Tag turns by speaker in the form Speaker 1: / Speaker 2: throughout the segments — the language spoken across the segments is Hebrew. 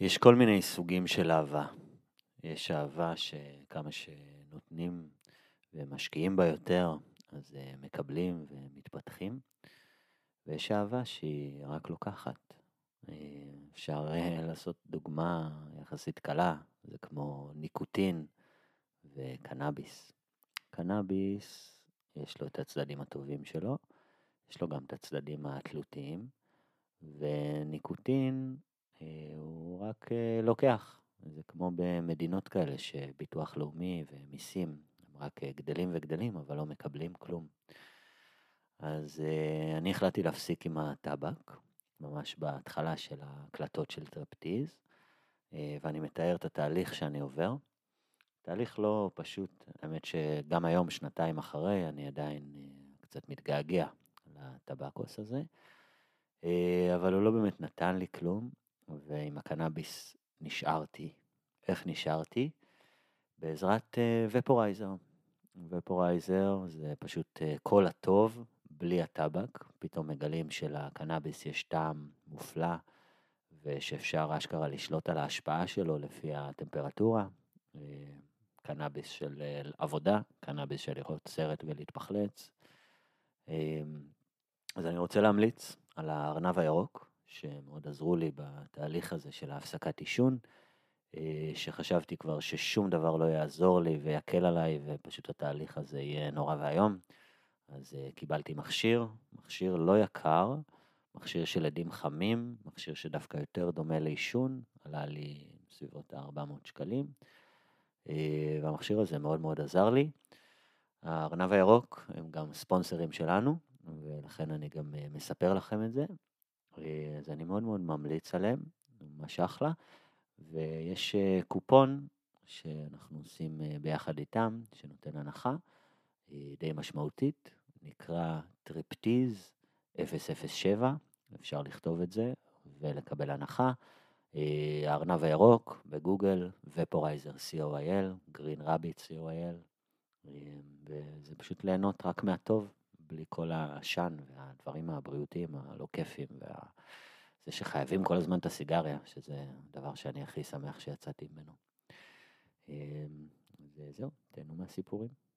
Speaker 1: יש כל מיני סוגים של אהבה. יש אהבה שכמה שנותנים ומשקיעים בה יותר, אז אה, מקבלים ומתפתחים, ויש אהבה שהיא רק לוקחת. אה, אפשר אה, לעשות דוגמה יחסית קלה, זה כמו ניקוטין וקנאביס. קנאביס, יש לו את הצדדים הטובים שלו, יש לו גם את הצדדים התלותיים, וניקוטין הוא רק לוקח. זה כמו במדינות כאלה שביטוח לאומי ומיסים הם רק גדלים וגדלים, אבל לא מקבלים כלום. אז אני החלטתי להפסיק עם הטבק, ממש בהתחלה של ההקלטות של טרפטיז, ואני מתאר את התהליך שאני עובר. תהליך לא פשוט, האמת שגם היום, שנתיים אחרי, אני עדיין קצת מתגעגע לטבקוס הזה, אבל הוא לא באמת נתן לי כלום, ועם הקנאביס נשארתי. איך נשארתי? בעזרת ופורייזר. ופורייזר זה פשוט כל הטוב, בלי הטבק. פתאום מגלים שלקנאביס יש טעם מופלא, ושאפשר אשכרה לשלוט על ההשפעה שלו לפי הטמפרטורה. קנאביס של עבודה, קנאביס של לראות סרט ולהתפחלץ. אז אני רוצה להמליץ על הארנב הירוק, שמאוד עזרו לי בתהליך הזה של ההפסקת עישון, שחשבתי כבר ששום דבר לא יעזור לי ויקל עליי, ופשוט התהליך הזה יהיה נורא ואיום. אז קיבלתי מכשיר, מכשיר לא יקר, מכשיר של עדים חמים, מכשיר שדווקא יותר דומה לעישון, עלה לי בסביבות ה-400 שקלים, והמכשיר הזה מאוד מאוד עזר לי. הארנב הירוק הם גם ספונסרים שלנו, ולכן אני גם מספר לכם את זה. אז אני מאוד מאוד ממליץ עליהם, ממש אחלה. ויש קופון שאנחנו עושים ביחד איתם, שנותן הנחה די משמעותית, נקרא טריפטיז 007, אפשר לכתוב את זה ולקבל הנחה. הארנב הירוק בגוגל, ופורייזר co.il, גרין רביט co.il, וזה פשוט ליהנות רק מהטוב, בלי כל העשן והדברים הבריאותיים הלא כיפים, וזה שחייבים כל הזמן את הסיגריה, שזה הדבר שאני הכי שמח שיצאתי ממנו. וזהו, תהנו מהסיפורים.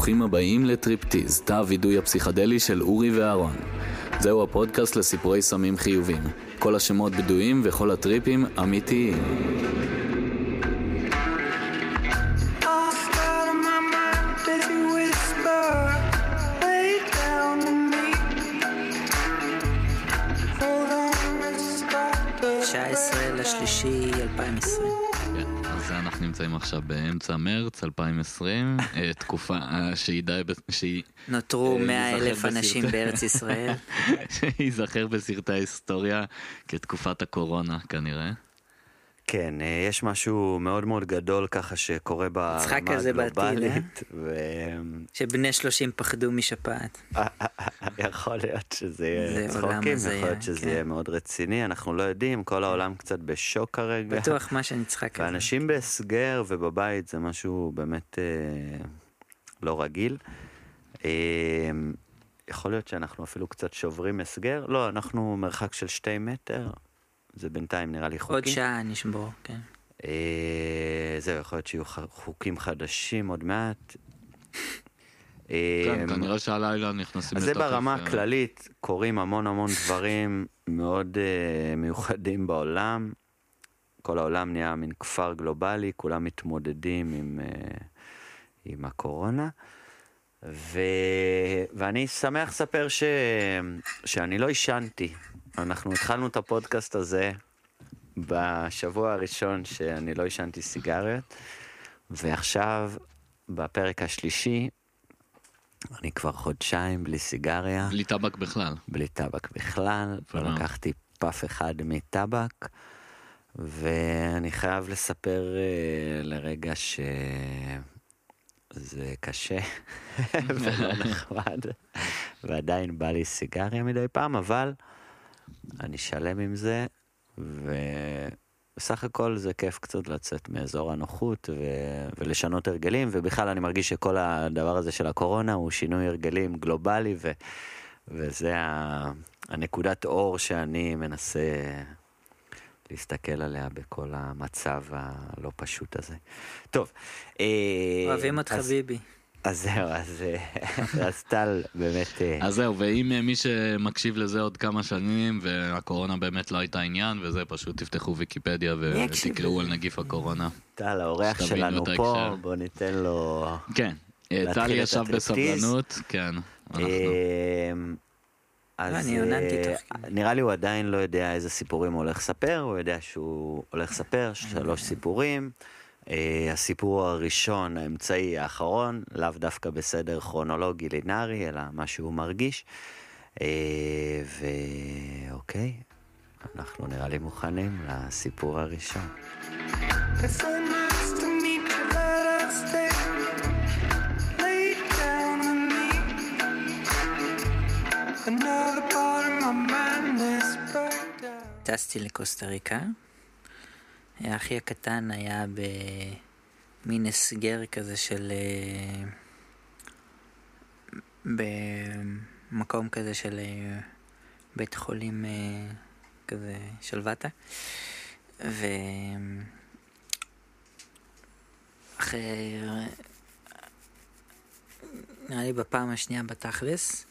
Speaker 2: ברוכים הבאים לטריפטיז, תא הווידוי הפסיכדלי של אורי ואהרון. זהו הפודקאסט לסיפורי סמים חיובים. כל השמות בדויים וכל הטריפים אמיתיים.
Speaker 3: לשלישי 2020.
Speaker 2: נמצאים עכשיו באמצע מרץ 2020, תקופה שהיא די... שהיא...
Speaker 3: נותרו 100 אלף אנשים בארץ ישראל.
Speaker 2: שייזכר בסרטי ההיסטוריה כתקופת הקורונה כנראה.
Speaker 1: כן, יש משהו מאוד מאוד גדול ככה שקורה ברמה הגלובלית.
Speaker 3: ו... שבני 30 פחדו משפעת.
Speaker 1: יכול להיות שזה יהיה צחוקים, יכול להיות שזה יהיה מאוד רציני, אנחנו לא יודעים, כל העולם קצת בשוק כרגע.
Speaker 3: בטוח מה שנצחק
Speaker 1: כזה. ואנשים בהסגר ובבית זה משהו באמת לא רגיל. יכול להיות שאנחנו אפילו קצת שוברים הסגר, לא, אנחנו מרחק של שתי מטר. זה בינתיים נראה לי חוקי.
Speaker 3: עוד שעה נשבור, כן.
Speaker 1: אה, זהו, יכול להיות שיהיו חוקים חדשים עוד מעט.
Speaker 2: כן, כנראה שהלילה נכנסים
Speaker 1: לתוקף. אז זה ברמה הכללית, קורים המון המון דברים מאוד מיוחדים בעולם. כל העולם נהיה מין כפר גלובלי, כולם מתמודדים עם, עם הקורונה. ו... ואני שמח לספר ש... שאני לא עישנתי. אנחנו התחלנו את הפודקאסט הזה בשבוע הראשון שאני לא עישנתי סיגריות, ועכשיו, בפרק השלישי, אני כבר חודשיים בלי סיגריה.
Speaker 2: בלי טבק בכלל.
Speaker 1: בלי טבק בכלל, לקחתי פף אחד מטבק, ואני חייב לספר uh, לרגע ש...
Speaker 4: זה קשה ולא נחמד, ועדיין בא לי סיגריה מדי פעם, אבל אני שלם עם זה, ובסך הכל זה כיף קצת לצאת מאזור הנוחות ו... ולשנות הרגלים, ובכלל אני מרגיש שכל הדבר הזה של הקורונה הוא שינוי הרגלים גלובלי, ו... וזה ה... הנקודת אור שאני מנסה להסתכל עליה בכל המצב הלא פשוט הזה. טוב. אה,
Speaker 3: אוהבים אותך ביבי.
Speaker 4: אז זהו, אז, אה, אז טל באמת... אה,
Speaker 2: אז זהו, ואם אה, מי שמקשיב לזה עוד כמה שנים והקורונה באמת לא הייתה עניין וזה פשוט תפתחו ויקיפדיה ותקראו על? נגיף הקורונה.
Speaker 4: טל, האורח שלנו פה. בוא ניתן לו...
Speaker 2: כן,
Speaker 4: את
Speaker 2: ישב. בסבלנות, כן. אנחנו-
Speaker 4: אמ, אז
Speaker 3: תוך כדי.
Speaker 4: נראה לי הוא עדיין לא יודע איזה סיפורים הוא הולך לספר, הוא יודע שהוא הולך לספר שלוש סיפורים. אה, הסיפור הראשון, האמצעי, האחרון, לאו דווקא בסדר כרונולוגי לינארי, אלא מה שהוא מרגיש. אה, ואוקיי, אנחנו נראה לי מוכנים לסיפור הראשון.
Speaker 3: טסתי לקוסטה ריקה. האחי הקטן היה במין הסגר כזה של... אה, במקום כזה של אה, בית חולים אה, כזה שלוותה. ו... אחרי... נראה לי בפעם השנייה בתכלס,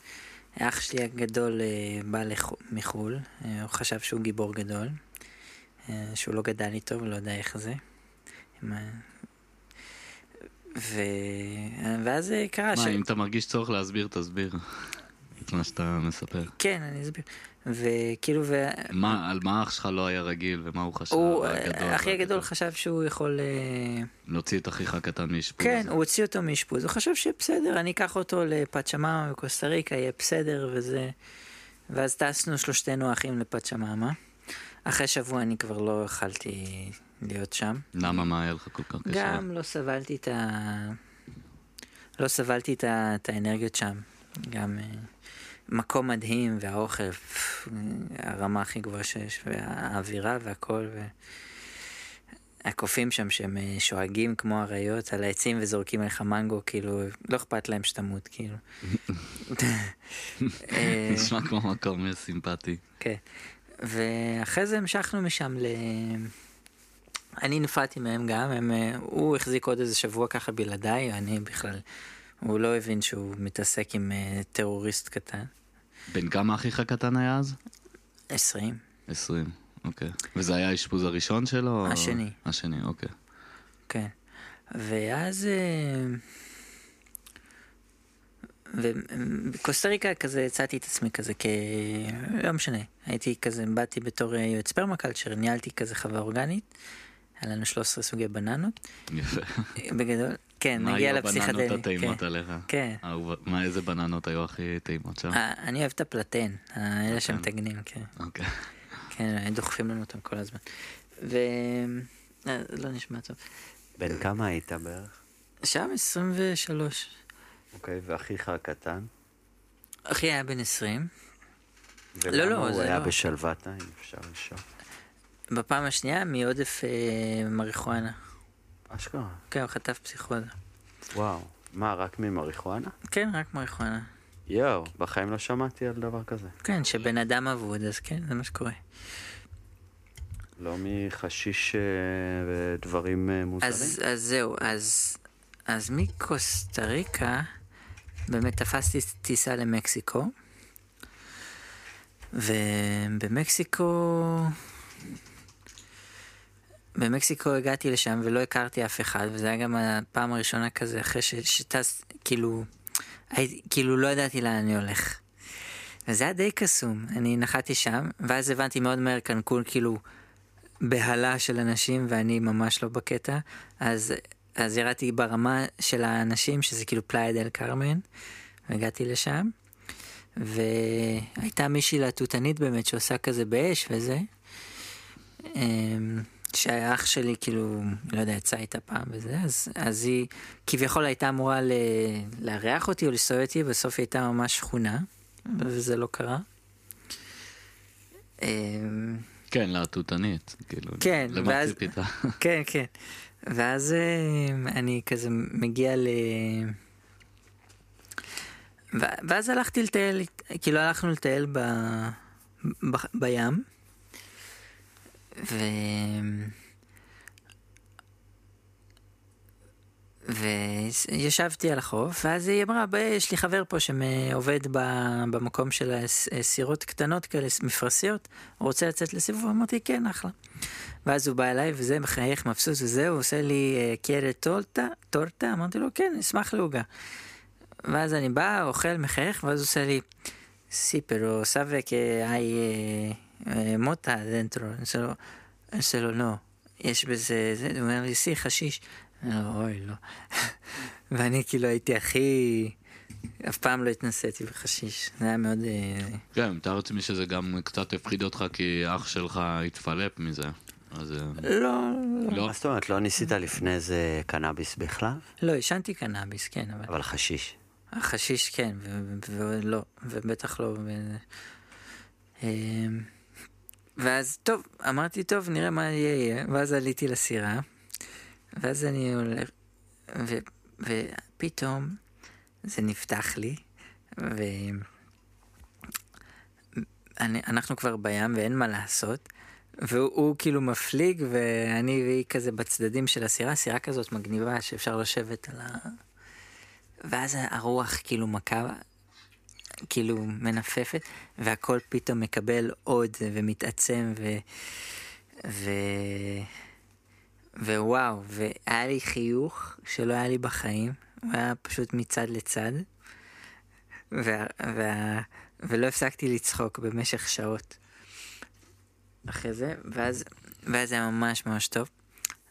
Speaker 3: אח שלי הגדול בא לח... מחו"ל, הוא חשב שהוא גיבור גדול, שהוא לא גדל איתו ולא יודע איך זה. ו... ואז אה, קרה ש...
Speaker 2: מה, אם אתה מרגיש צורך להסביר, תסביר. את מה שאתה מספר.
Speaker 3: כן, אני אסביר. וכאילו, ו...
Speaker 2: מה, על מה אח שלך לא היה רגיל ומה הוא חשב?
Speaker 3: הוא,
Speaker 2: הגדול,
Speaker 3: אחי הגדול. חשב שהוא יכול... אה,
Speaker 2: להוציא את אחיך הקטן מאשפוז.
Speaker 3: כן, הוא הוציא אותו מאשפוז, הוא חשב שבסדר, אני אקח אותו לפצ'מאמה בקוסטה ריקה, יהיה בסדר וזה. ואז טסנו שלושתנו אחים לפצ'מאמה. אחרי שבוע אני כבר לא יכלתי להיות שם.
Speaker 2: למה, מה היה לך כל כך קשה?
Speaker 3: גם לא סבלתי את ה... לא סבלתי את, ה... את האנרגיות שם. גם אה, מקום מדהים, והאוכל, פפ, הרמה הכי גבוהה שיש, והאווירה והכל, ו... הקופים שם שהם אה, שואגים כמו אריות על העצים וזורקים עליך מנגו, כאילו, לא אכפת להם שתמות, כאילו. אה,
Speaker 2: נשמע כמו מקום אה, סימפטי.
Speaker 3: כן. ואחרי זה המשכנו משם ל... אני נפלתי מהם גם, הם, אה, הוא החזיק עוד איזה שבוע ככה בלעדיי, אני בכלל, הוא לא הבין שהוא מתעסק עם אה, טרוריסט קטן.
Speaker 2: בן כמה אחיך הקטן היה אז?
Speaker 3: 20.
Speaker 2: 20, אוקיי. וזה היה האשפוז הראשון שלו? או-
Speaker 3: השני.
Speaker 2: השני, אוקיי.
Speaker 3: כן. ואז... ובקוסטה ריקה כזה הצעתי את עצמי כזה כ... לא משנה. הייתי כזה, באתי בתור אה, יועץ פרמקלצ'ר, ניהלתי כזה חווה אורגנית. היה לנו 13 סוגי בננות.
Speaker 2: יפה.
Speaker 3: בגדול, כן,
Speaker 2: מה
Speaker 3: נגיע
Speaker 2: היו
Speaker 3: לפסיכדלי.
Speaker 2: הבננות הטעימות
Speaker 3: כן.
Speaker 2: עליך?
Speaker 3: כן.
Speaker 2: אהוב- מה, איזה בננות היו הכי טעימות שם?
Speaker 3: אה, אני אוהב את הפלטן, אה, אלה שמטגנים, כן.
Speaker 2: אוקיי.
Speaker 3: כן, דוחפים לנו אותם כל הזמן. ו... לא נשמע טוב.
Speaker 4: בן כמה היית בערך?
Speaker 3: שם 23.
Speaker 4: אוקיי, ואחיך הקטן?
Speaker 3: אחי היה בן 20.
Speaker 4: ולמה
Speaker 3: לא,
Speaker 4: הוא
Speaker 3: זה
Speaker 4: היה
Speaker 3: לא.
Speaker 4: בשלוותה, אם אפשר לשאול?
Speaker 3: בפעם השנייה מעודף אה, מריחואנה.
Speaker 4: אשכרה.
Speaker 3: כן, הוא חטף פסיכוזה.
Speaker 4: וואו. מה, רק ממריחואנה?
Speaker 3: כן, רק מריחואנה.
Speaker 4: יואו, בחיים לא שמעתי על דבר כזה.
Speaker 3: כן, שבן אדם אבוד, אז כן, זה מה שקורה.
Speaker 4: לא מחשיש אה, ודברים אה, מוזרים?
Speaker 3: אז, אז זהו, אז, אז מקוסטה ריקה באמת תפסתי טיסה למקסיקו, ובמקסיקו... במקסיקו הגעתי לשם ולא הכרתי אף אחד, וזה היה גם הפעם הראשונה כזה אחרי ש, שטס, כאילו, הייתי, כאילו לא ידעתי לאן אני הולך. וזה היה די קסום, אני נחתי שם, ואז הבנתי מאוד מהר קנקון כאילו בהלה של אנשים ואני ממש לא בקטע, אז, אז ירדתי ברמה של האנשים, שזה כאילו פלאיה דל קרמן, והגעתי לשם, והייתה מישהי להטוטנית באמת שעושה כזה באש וזה. אמ, שהאח שלי כאילו, לא יודע, יצא איתה פעם וזה, אז, אז היא כביכול הייתה אמורה ל, לארח אותי או לנסוע איתי, בסוף היא הייתה ממש שכונה, וזה לא קרה. אמ,
Speaker 2: כן, להטוטנית. כאילו,
Speaker 3: כן,
Speaker 2: למה
Speaker 3: ואז-
Speaker 2: ציפית?
Speaker 3: כן, כן. ואז אמ, אני כזה מגיע ל... ואז הלכתי לטייל, כאילו הלכנו לטייל ב... ב... בים. ו... וישבתי על החוף, ואז היא אמרה, "ב- יש לי חבר פה שעובד במקום של סירות קטנות כאלה, מפרשיות, רוצה לצאת לסיבוב? אמרתי, כן, אחלה. ואז הוא בא אליי וזה, מחייך, מבסוט וזה, עושה לי אה, קיירה טורטה, טורטה, אמרתי לו, כן, אשמח לעוגה. ואז אני בא, אוכל, מחייך, ואז הוא עושה לי, סי, pero sabe que hay eh, eh, mota dentro. אני עושה לו, לא, יש בזה, זה, הוא אומר לי, סי, חשיש. אוי, לא. ואני כאילו הייתי הכי, אף פעם לא התנסיתי בחשיש. זה היה מאוד... אה,
Speaker 2: כן, מתאר לעצמי שזה גם קצת הפחיד אותך כי אח שלך התפלפ מזה. אז... אה,
Speaker 3: לא, לא,
Speaker 2: לא?
Speaker 4: מה זאת אומרת, לא ניסית לפני זה קנאביס בכלל?
Speaker 3: לא, עישנתי קנאביס, כן, אבל...
Speaker 4: אבל חשיש.
Speaker 3: החשיש כן, ולא, ובטח לא. אמ, ואז, טוב, אמרתי, טוב, נראה מה יהיה. ואז עליתי לסירה, ואז אני הולך, ו- ופתאום זה נפתח לי, ואנחנו כבר בים ואין מה לעשות. והוא הוא כאילו מפליג ואני והיא כזה בצדדים של הסירה, סירה כזאת מגניבה שאפשר לשבת על ה... ואז הרוח כאילו מכה, כאילו מנפפת, והכל פתאום מקבל עוד ומתעצם, ו... ו... ווואו, והיה לי חיוך שלא היה לי בחיים, הוא היה פשוט מצד לצד, וה... וה... ולא הפסקתי לצחוק במשך שעות. אחרי זה, ואז, ואז היה ממש ממש טוב.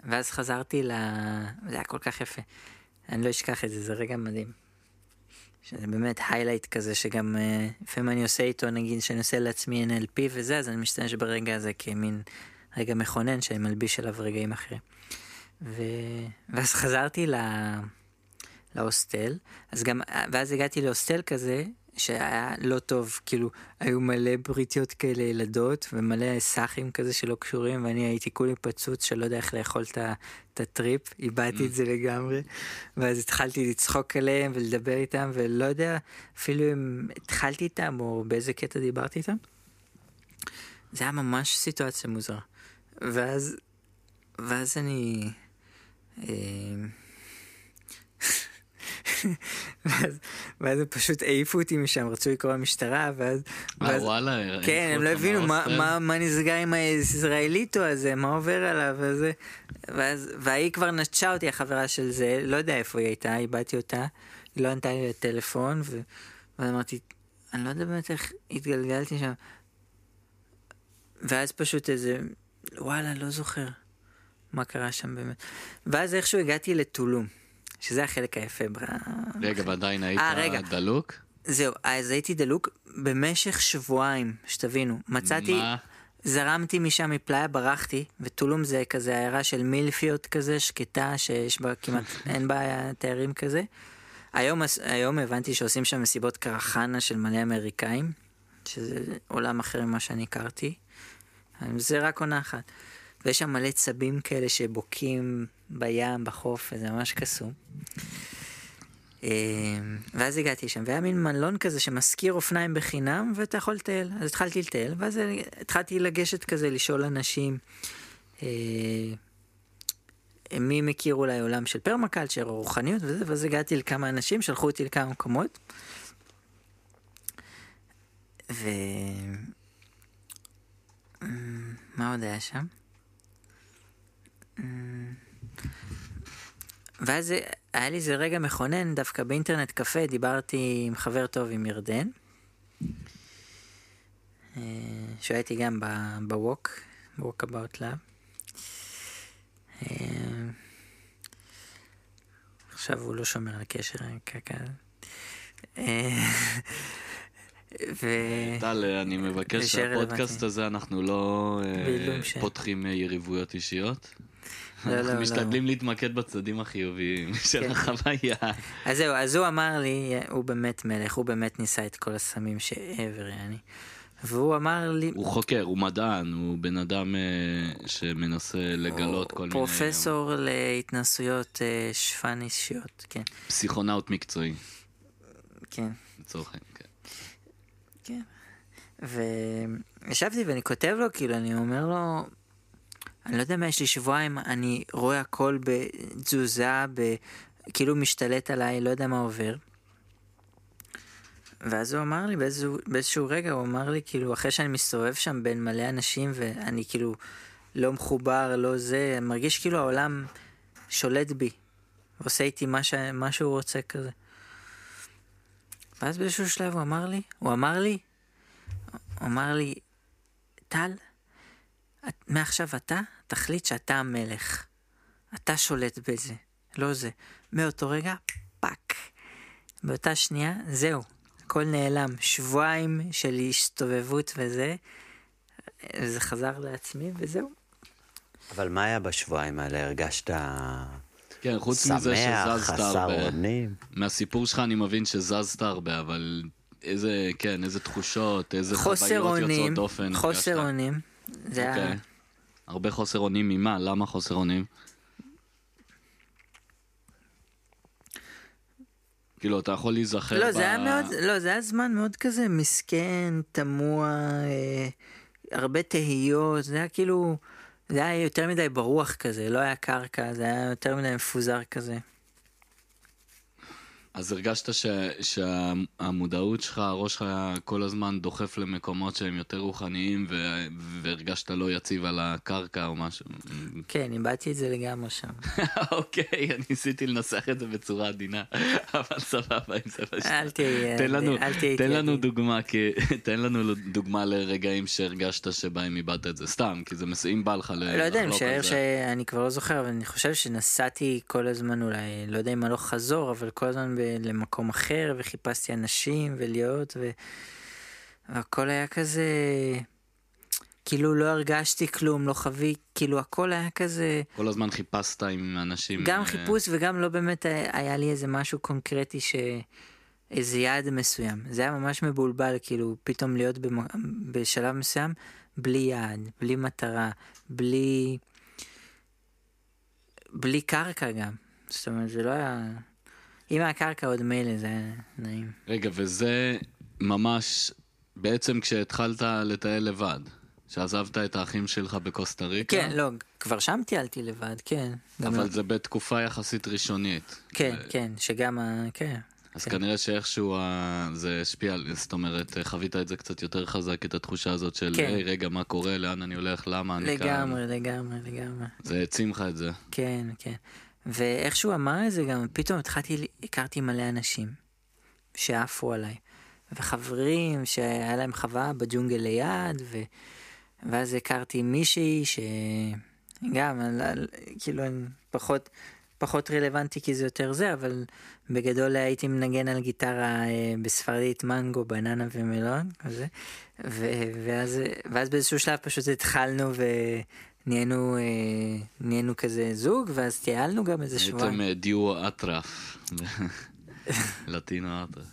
Speaker 3: ואז חזרתי ל... זה היה כל כך יפה. אני לא אשכח את זה, זה רגע מדהים. שזה באמת היילייט כזה שגם אה, לפעמים אני עושה איתו, נגיד שאני עושה לעצמי NLP וזה, אז אני משתמש ברגע הזה כמין רגע מכונן שאני מלביש עליו רגעים אחרים. ו... ואז חזרתי ל... להוסטל, אז גם, ואז הגעתי להוסטל כזה, שהיה לא טוב, כאילו, היו מלא בריטיות כאלה ילדות, ומלא סאחים כזה שלא קשורים, ואני הייתי כולי פצוץ שלא יודע איך לאכול את הטריפ, איבדתי את זה לגמרי, ואז התחלתי לצחוק עליהם ולדבר איתם, ולא יודע אפילו אם התחלתי איתם, או באיזה קטע דיברתי איתם. זה היה ממש סיטואציה מוזרה. ואז, ואז אני... ואז, ואז הם פשוט העיפו אותי משם, רצו לקרוא למשטרה, ואז...
Speaker 2: אה,
Speaker 3: ואז
Speaker 2: וואלה,
Speaker 3: כן, הם לא הבינו מה? מה, מה נסגר עם הישראליטו הזה, מה עובר עליו וזה. ואז, והיא כבר נטשה אותי, החברה של זה, לא יודע איפה היא הייתה, איבדתי אותה, היא לא ענתה לי לטלפון, ו... ואז אמרתי, אני לא יודע באמת איך התגלגלתי שם. ואז פשוט איזה, וואלה, לא זוכר מה קרה שם באמת. ואז איכשהו הגעתי לטולום, שזה החלק היפה. ב...
Speaker 2: רגע, ועדיין היית
Speaker 3: אה, רגע.
Speaker 2: דלוק?
Speaker 3: זהו, אז הייתי דלוק במשך שבועיים, שתבינו. מצאתי,
Speaker 2: מה?
Speaker 3: זרמתי משם מפלאיה, ברחתי, וטולום זה כזה עיירה של מילפיות כזה, שקטה, שיש בה כמעט, אין בה תיירים כזה. היום, היום הבנתי שעושים שם מסיבות קרחנה של מלא אמריקאים, שזה עולם אחר ממה שאני הכרתי. זה רק עונה אחת. ויש שם מלא צבים כאלה שבוקעים בים, בחוף, וזה ממש קסום. אה, ואז הגעתי שם, והיה מין מלון כזה שמשכיר אופניים בחינם, ואתה יכול לטייל. אז התחלתי לטייל, ואז התחלתי לגשת כזה, לשאול אנשים, אה, מי מכיר אולי עולם של פרמקלצ'ר או רוחניות וזה, ואז הגעתי לכמה אנשים, שלחו אותי לכמה מקומות. ו... אמ, מה עוד היה שם? אמ, ואז היה לי איזה רגע מכונן, דווקא באינטרנט קפה, דיברתי עם חבר טוב, עם ירדן, אה, איתי גם בווק, About Love. אה, עכשיו הוא לא שומר על קשר. אה, ו...
Speaker 2: טל, אני מבקש שהפודקאסט. הזה אנחנו לא אה. פותחים אה, יריבויות אישיות.
Speaker 3: לא, לא,
Speaker 2: אנחנו
Speaker 3: לא.
Speaker 2: משתדלים להתמקד בצדדים החיוביים של
Speaker 3: כן.
Speaker 2: החוויה.
Speaker 3: אז זהו, אז הוא אמר לי, הוא באמת מלך, הוא באמת ניסה את כל הסמים שאבר, יעני. והוא אמר לי,
Speaker 2: הוא חוקר, הוא מדען, הוא בן אדם אה, שמנסה לגלות כל מיני...
Speaker 3: פרופסור להתנסויות אה, שפן אישיות, כן,
Speaker 2: פסיכונאוט מקצועי,
Speaker 3: כן.
Speaker 2: לצורך העניין. כן.
Speaker 3: כן. וישבתי ואני כותב לו, כאילו, אני אומר לו, אני לא יודע מה, יש לי שבועיים, אני רואה הכל בתזוזה, ב... כאילו משתלט עליי, לא יודע מה עובר. ואז הוא אמר לי, באיזשהו, באיזשהו רגע, הוא אמר לי, כאילו, אחרי שאני מסתובב שם בין מלא אנשים, ואני כאילו לא מחובר, לא זה, מרגיש כאילו העולם שולט בי, ועושה איתי מה, ש... מה שהוא רוצה כזה. ואז באיזשהו שלב הוא אמר לי, הוא אמר לי, הוא אמר לי, טל, מעכשיו אתה תחליט שאתה המלך. אתה שולט בזה, לא זה. מאותו רגע, פאק. באותה שנייה, זהו, הכל נעלם. שבועיים של הסתובבות וזה, זה חזר לעצמי וזהו.
Speaker 4: אבל מה היה בשבועיים האלה? הרגשת
Speaker 2: כן, חוץ מזה
Speaker 4: שמח,
Speaker 2: שזזת
Speaker 4: חסר
Speaker 2: הרבה.
Speaker 4: אונים?
Speaker 2: מהסיפור שלך אני מבין שזזת הרבה, אבל איזה, כן, איזה תחושות, איזה
Speaker 3: חוסר
Speaker 2: חוויות
Speaker 3: אונים,
Speaker 2: יוצאות דופן.
Speaker 3: חוסר
Speaker 2: הרגשת?
Speaker 3: אונים. זה
Speaker 2: אוקיי.
Speaker 3: היה...
Speaker 2: הרבה חוסר אונים ממה? למה חוסר אונים? כאילו, אתה יכול להיזכר
Speaker 3: לא,
Speaker 2: ב...
Speaker 3: זה היה מאוד, לא, זה היה זמן מאוד כזה מסכן, תמוה, אה, הרבה תהיות, זה היה כאילו, זה היה יותר מדי ברוח כזה, לא היה קרקע, זה היה יותר מדי מפוזר כזה.
Speaker 2: אז הרגשת ש... שהמודעות שלך, הראש שלך כל הזמן דוחף למקומות שהם יותר רוחניים, ו... והרגשת לא יציב על הקרקע או משהו.
Speaker 3: כן, איבדתי את זה לגמרי שם.
Speaker 2: אוקיי, אני ניסיתי לנסח את זה בצורה עדינה, אבל סבבה, אם זה ש...
Speaker 3: אל תהיה,
Speaker 2: תן לנו,
Speaker 3: אל תהיה
Speaker 2: תן לנו. דוגמה, כי, תן לנו דוגמה לרגעים שהרגשת שבהם איבדת את זה, סתם, כי זה. אם בא לך ל-
Speaker 3: לא יודע, אני
Speaker 2: לחלוק
Speaker 3: משער
Speaker 2: על זה.
Speaker 3: שאני כבר לא זוכר, אבל אני חושב שנסעתי כל הזמן אולי, לא יודע אם הלוך חזור, אבל כל הזמן ב- למקום אחר, וחיפשתי אנשים ולהיות, ו... והכל היה כזה, כאילו לא הרגשתי כלום, לא חווי, כאילו הכל היה כזה,
Speaker 2: כל הזמן חיפשת עם אנשים.
Speaker 3: גם
Speaker 2: אה,
Speaker 3: חיפוש וגם לא באמת היה לי איזה משהו קונקרטי ש... איזה יעד מסוים. זה היה ממש מבולבל, כאילו, פתאום להיות במ... בשלב מסוים בלי יעד, בלי מטרה, בלי... בלי קרקע גם. זאת אומרת, זה לא היה... אם היה קרקע עוד מילא, זה נעים.
Speaker 2: רגע, וזה ממש בעצם כשהתחלת לטייל לבד, שעזבת את האחים שלך בקוסטה ריקה.
Speaker 3: כן, לא, כבר שם טיילתי לבד, כן.
Speaker 2: אבל
Speaker 3: לא-
Speaker 2: זה בתקופה יחסית ראשונית.
Speaker 3: כן,
Speaker 2: ו-
Speaker 3: כן, שגם ה... כן.
Speaker 2: אז
Speaker 3: כן.
Speaker 2: כנראה שאיכשהו ה- זה השפיע, זאת אומרת, חווית את זה קצת יותר חזק, את התחושה הזאת של,
Speaker 3: כן.
Speaker 2: היי, רגע, מה קורה, לאן אני הולך, למה אני כאן.
Speaker 3: לגמרי, לגמרי, לגמרי.
Speaker 2: זה העצים לך את זה.
Speaker 3: כן, כן. ואיך שהוא אמר את זה גם, פתאום התחלתי, הכרתי מלא אנשים שעפו עליי. וחברים שהיה להם חווה בג'ונגל ליד, ו... ואז הכרתי מישהי שגם, על- כאילו, פחות, פחות רלוונטי כי זה יותר זה, אבל בגדול הייתי מנגן על גיטרה אה, בספרדית מנגו, בננה ומלון, כזה. ו- ואז, ואז באיזשהו שלב פשוט התחלנו ונהיינו אה, נהיינו כזה זוג, ואז טיילנו גם איזה שבועיים.
Speaker 2: הייתם אה, דיו אטרף. לטינו אטרף.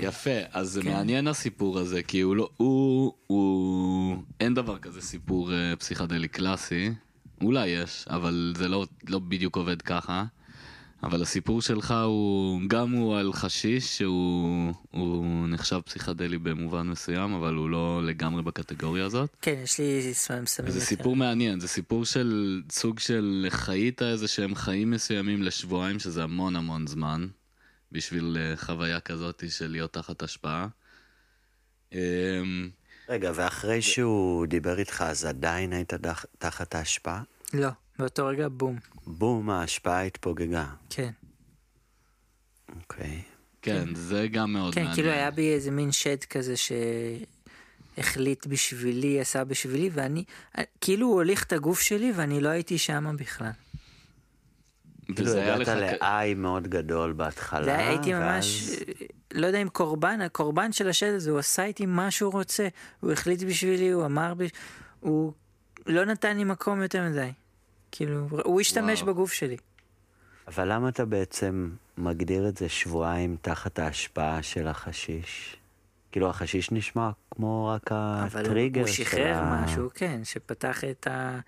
Speaker 2: יפה, אז זה
Speaker 3: כן.
Speaker 2: מעניין הסיפור הזה, כי הוא לא, הוא, הוא, אין דבר כזה סיפור אה, פסיכדלי קלאסי, אולי יש, אבל זה לא, לא בדיוק עובד ככה. אבל הסיפור שלך הוא, גם הוא על חשיש, שהוא הוא נחשב פסיכדלי במובן מסוים, אבל הוא לא לגמרי בקטגוריה הזאת.
Speaker 3: כן, יש לי סמים סמים. יותר.
Speaker 2: סיפור מעניין, זה סיפור של סוג של חיית איזה שהם חיים מסוימים לשבועיים, שזה המון המון זמן, בשביל אה, חוויה כזאת של להיות תחת השפעה. אמ,
Speaker 4: רגע, ואחרי שהוא דיבר איתך, אז עדיין היית תחת ההשפעה?
Speaker 3: לא, באותו רגע בום.
Speaker 4: בום, ההשפעה התפוגגה.
Speaker 3: כן.
Speaker 4: אוקיי.
Speaker 2: כן, זה גם מאוד
Speaker 3: כן,
Speaker 2: מעניין.
Speaker 3: כאילו היה בי איזה מין שד כזה שהחליט בשבילי, עשה בשבילי, ואני, כאילו הוא הוליך את הגוף שלי ואני לא הייתי שם בכלל.
Speaker 4: כאילו. הגעת ל-I מאוד גדול בהתחלה,
Speaker 3: זה היה- הייתי
Speaker 4: ואז-
Speaker 3: ממש, לא יודע אם קורבן, הקורבן של השד הזה, הוא עשה איתי מה שהוא רוצה, הוא החליט בשבילי, הוא אמר. הוא לא נתן לי מקום יותר מדי. כאילו, הוא השתמש
Speaker 2: וואו.
Speaker 3: בגוף שלי.
Speaker 4: אבל למה אתה בעצם מגדיר את זה שבועיים תחת ההשפעה של החשיש? כאילו החשיש נשמע כמו רק
Speaker 3: אבל הוא,
Speaker 4: הטריגר
Speaker 3: הוא
Speaker 4: של
Speaker 3: שחרר
Speaker 4: ה...
Speaker 3: משהו, כן, שפתח את, ה...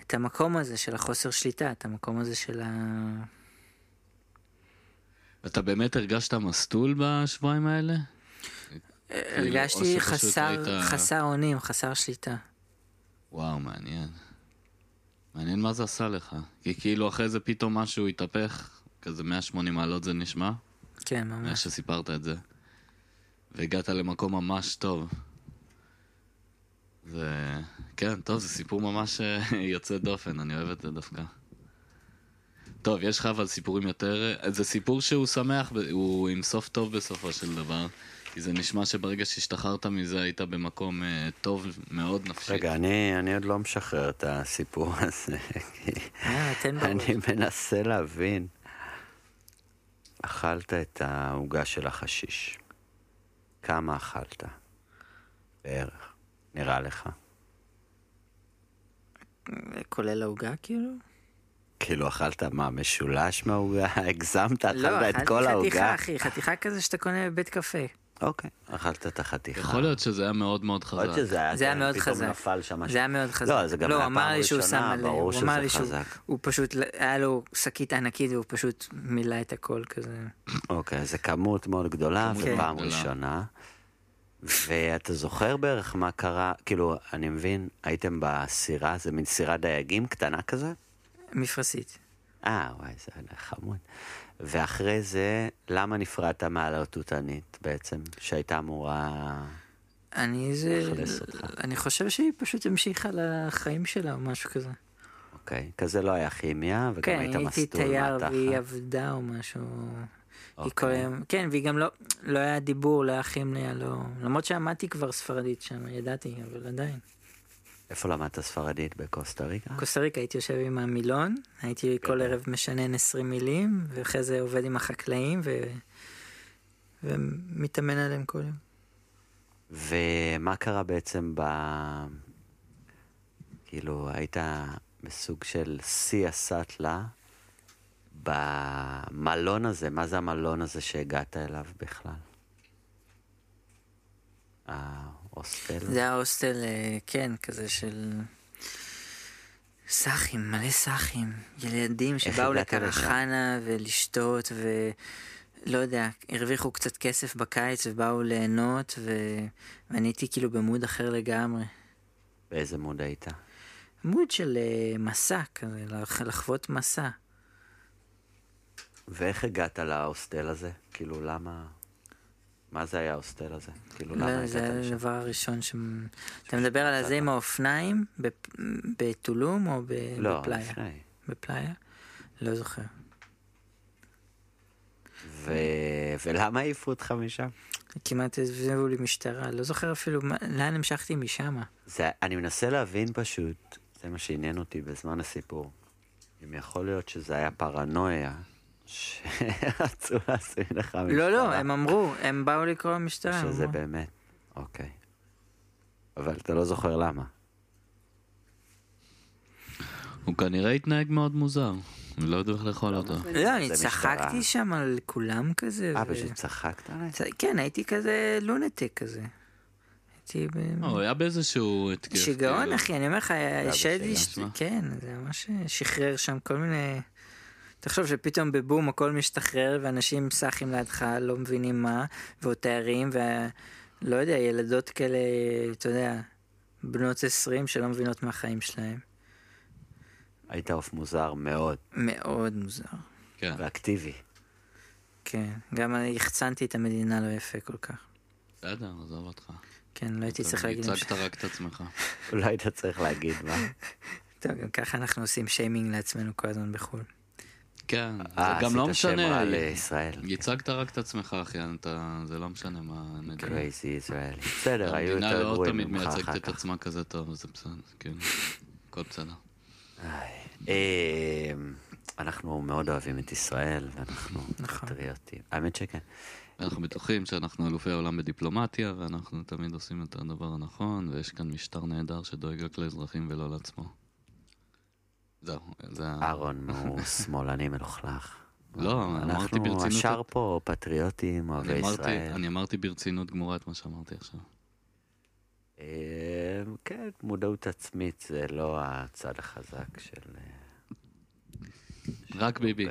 Speaker 3: את המקום הזה של החוסר שליטה, את המקום הזה של ה...
Speaker 2: אתה באמת הרגשת מסטול בשבועיים האלה? כאילו,
Speaker 3: הרגשתי
Speaker 2: שפשוט
Speaker 3: חסר,
Speaker 2: היית-
Speaker 3: חסר אונים, חסר שליטה.
Speaker 2: וואו, מעניין. מעניין מה זה עשה לך. כי כאילו אחרי זה פתאום משהו התהפך, כזה 180 מעלות זה נשמע,
Speaker 3: כן, ממש.
Speaker 2: שסיפרת את זה. והגעת למקום ממש טוב. זה... כן, טוב, זה סיפור ממש אה, יוצא דופן, אני אוהב את זה דווקא. טוב, יש לך אבל סיפורים יותר... אה, זה סיפור שהוא שמח, הוא עם סוף טוב בסופו של דבר. כי זה נשמע שברגע שהשתחררת מזה היית במקום אה, טוב מאוד נפשית.
Speaker 4: רגע, אני, אני עוד לא משחרר את הסיפור הזה, כי
Speaker 3: אה.
Speaker 4: אני מנסה להבין. אכלת את העוגה של החשיש. כמה אכלת? בערך. נראה לך.
Speaker 3: כולל העוגה כאילו?
Speaker 4: כאילו אכלת מה, משולש מהעוגה? הגזמת? אכלת
Speaker 3: לא,
Speaker 4: את כל
Speaker 3: אכלתי
Speaker 4: העוגה?
Speaker 3: חתיכה, אחי, חתיכה כזה שאתה קונה בבית קפה.
Speaker 4: אוקיי, אכלת את החתיכה.
Speaker 2: יכול להיות שזה היה מאוד מאוד
Speaker 4: יכול להיות
Speaker 2: חזק.
Speaker 4: שזה היה,
Speaker 3: זה היה מאוד
Speaker 4: פתאום
Speaker 3: חזק.
Speaker 4: נפל שם משהו.
Speaker 3: זה היה מאוד חזק.
Speaker 4: לא, זה גם
Speaker 3: לא,
Speaker 4: היה
Speaker 3: הוא אמר
Speaker 4: פעם
Speaker 3: לי שהוא
Speaker 4: ראשונה, ברור
Speaker 3: הוא אמר
Speaker 4: שזה
Speaker 3: לי שהוא,
Speaker 4: חזק.
Speaker 3: הוא פשוט, היה לו שקית ענקית והוא פשוט מילא את הכל כזה.
Speaker 4: אוקיי, זה כמות מאוד גדולה, ופעם
Speaker 2: גדולה.
Speaker 4: ראשונה. ואתה זוכר בערך מה קרה? כאילו, אני מבין, הייתם בסירה, זה מין סירת דייגים קטנה כזה?
Speaker 3: מפרשית.
Speaker 4: אה, וואי, זה היה חמוד. ואחרי זה, למה נפרדת מעל התותנית בעצם, שהייתה אמורה...
Speaker 3: אני זה,
Speaker 4: מאכלס אותך.
Speaker 3: אני חושב שהיא פשוש המשיכה לחיים שלה או משהו כזה.
Speaker 4: אוקיי, כזה לא היה כימיה, וגם
Speaker 3: כן,
Speaker 4: היית
Speaker 3: הייתי
Speaker 4: מסטול
Speaker 3: תייר והיא
Speaker 4: מהתחת.
Speaker 3: עבדה או משהו. היא
Speaker 4: אוקיי.
Speaker 3: כל היום, כן, והיא גם לא, לא היה דיבור, לא היה כימיה, לא, למרות שעמדתי כבר ספרדית שם, ידעתי, אבל עדיין.
Speaker 4: איפה למדת ספרדית? בקוסטה ריקה?
Speaker 3: קוסטה ריקה הייתי יושב עם המילון, הייתי כל ערב משנן 20 מילים, ואחרי זה עובד עם החקלאים ו... ומתאמן עליהם כל יום.
Speaker 4: ומה קרה בעצם ב... כאילו, היית בסוג של שיא הסאטלה במלון הזה, מה זה המלון הזה שהגעת אליו בכלל? ההוסטל?
Speaker 3: זה היה הוסטל, אה, כן, כזה של... סאחים, מלא סאחים. ילדים שבאו? לקרחנה ולשתות ו... לא יודע, הרוויחו קצת כסף בקיץ ובאו ליהנות ו... ואני הייתי כאילו במוד אחר לגמרי.
Speaker 4: באיזה מוד היית?
Speaker 3: מוד של אה, מסע כזה, לח- לחוות מסע.
Speaker 4: ואיך הגעת להוסטל הזה? כאילו, למה... מה זה היה ההוסטל הזה? כאילו, למה
Speaker 3: לא,
Speaker 4: הגעת
Speaker 3: זה
Speaker 4: לשם?
Speaker 3: הדבר הראשון ש... אתה מדבר על הזה עם האופניים בטולום או.
Speaker 4: לא,
Speaker 3: בפלאיה?
Speaker 4: לפני.
Speaker 3: בפלאיה? לא זוכר.
Speaker 4: ו... ולמה העיפו אותך משם?
Speaker 3: כמעט הביאו לי משטרה, לא זוכר אפילו לאן המשכתי משם.
Speaker 4: זה, אני מנסה להבין פשוט, זה מה שעניין אותי בזמן הסיפור. אם יכול להיות שזה היה פרנויה, שרצו לשים לך משטרה.
Speaker 3: לא, לא, הם אמרו, הם באו לקרוא למשטרה. הם
Speaker 4: שזה
Speaker 3: אמרו.
Speaker 4: באמת, אוקיי. אבל אתה לא זוכר למה.
Speaker 2: הוא כנראה התנהג מאוד מוזר. אני לא יודע איך לאכול אותו.
Speaker 3: לא, אני
Speaker 4: זה
Speaker 3: צחקתי
Speaker 4: משטרה.
Speaker 3: שם על כולם כזה.
Speaker 4: אה, פשוט צחקת עליי?
Speaker 3: כן, הייתי כזה לונטק כזה. הייתי ב...
Speaker 2: אה, הוא היה באיזשהו התקף.
Speaker 3: שיגעון,
Speaker 2: כאילו.
Speaker 3: אחי, אני אומר לך, שד לי,
Speaker 2: בשאלה.
Speaker 3: כן, זה ממש שחרר שם כל מיני... תחשוב שפתאום בבום הכל משתחרר ואנשים סאחים לידך, לא מבינים מה, ועוד תיירים, ולא יודע, ילדות כאלה, אתה יודע, בנות 20 שלא מבינות מהחיים שלהם.
Speaker 4: היית עוף מוזר מאוד,
Speaker 3: מאוד מוזר.
Speaker 2: כן.
Speaker 4: ואקטיבי.
Speaker 3: כן, גם אני החצנתי את המדינה לא יפה כל כך.
Speaker 2: בסדר, עזוב אותך.
Speaker 3: כן, לא הייתי צריך להגיד...
Speaker 2: הצגת רק את עצמך.
Speaker 4: אולי היית צריך להגיד מה.
Speaker 3: טוב, גם ככה אנחנו עושים שיימינג לעצמנו כל הזמן בחו"ל.
Speaker 2: כן,
Speaker 4: אה,
Speaker 2: זה גם לא
Speaker 4: עשית שם
Speaker 2: משנה.
Speaker 4: רע לישראל.
Speaker 2: ייצגת רק את עצמך, אחי. זה לא משנה מה נדע.
Speaker 4: crazy Israeli. בסדר, היו
Speaker 2: המדינה
Speaker 4: יותר
Speaker 2: לא
Speaker 4: גרועים
Speaker 2: תמיד
Speaker 4: ממך
Speaker 2: מייצגת
Speaker 4: אחר
Speaker 2: את
Speaker 4: כך.
Speaker 2: עצמה כזה טוב, זה בסדר, כאילו, הכל בסדר.
Speaker 4: אה, אנחנו מאוד אוהבים את ישראל, ואנחנו
Speaker 3: נכון.
Speaker 4: פטריוטים. האמת שכן.
Speaker 2: אנחנו בטוחים שאנחנו אלופי העולם בדיפלומטיה, ואנחנו תמיד עושים את הדבר הנכון, ויש כאן משטר נהדר שדואג רק לאזרחים ולא לעצמו. זהו, זה.
Speaker 4: אהרון הוא שמאלני מלוכלך.
Speaker 2: לא, אמרתי
Speaker 4: אנחנו
Speaker 2: ברצינות
Speaker 4: השאר
Speaker 2: את-
Speaker 4: פה פטריוטים, אוהבי ישראל.
Speaker 2: אני אמרתי ברצינות גמורה את מה שאמרתי עכשיו.
Speaker 4: אה, כן, מודעות עצמית זה לא הצד החזק של... אה,
Speaker 2: רק ביבי.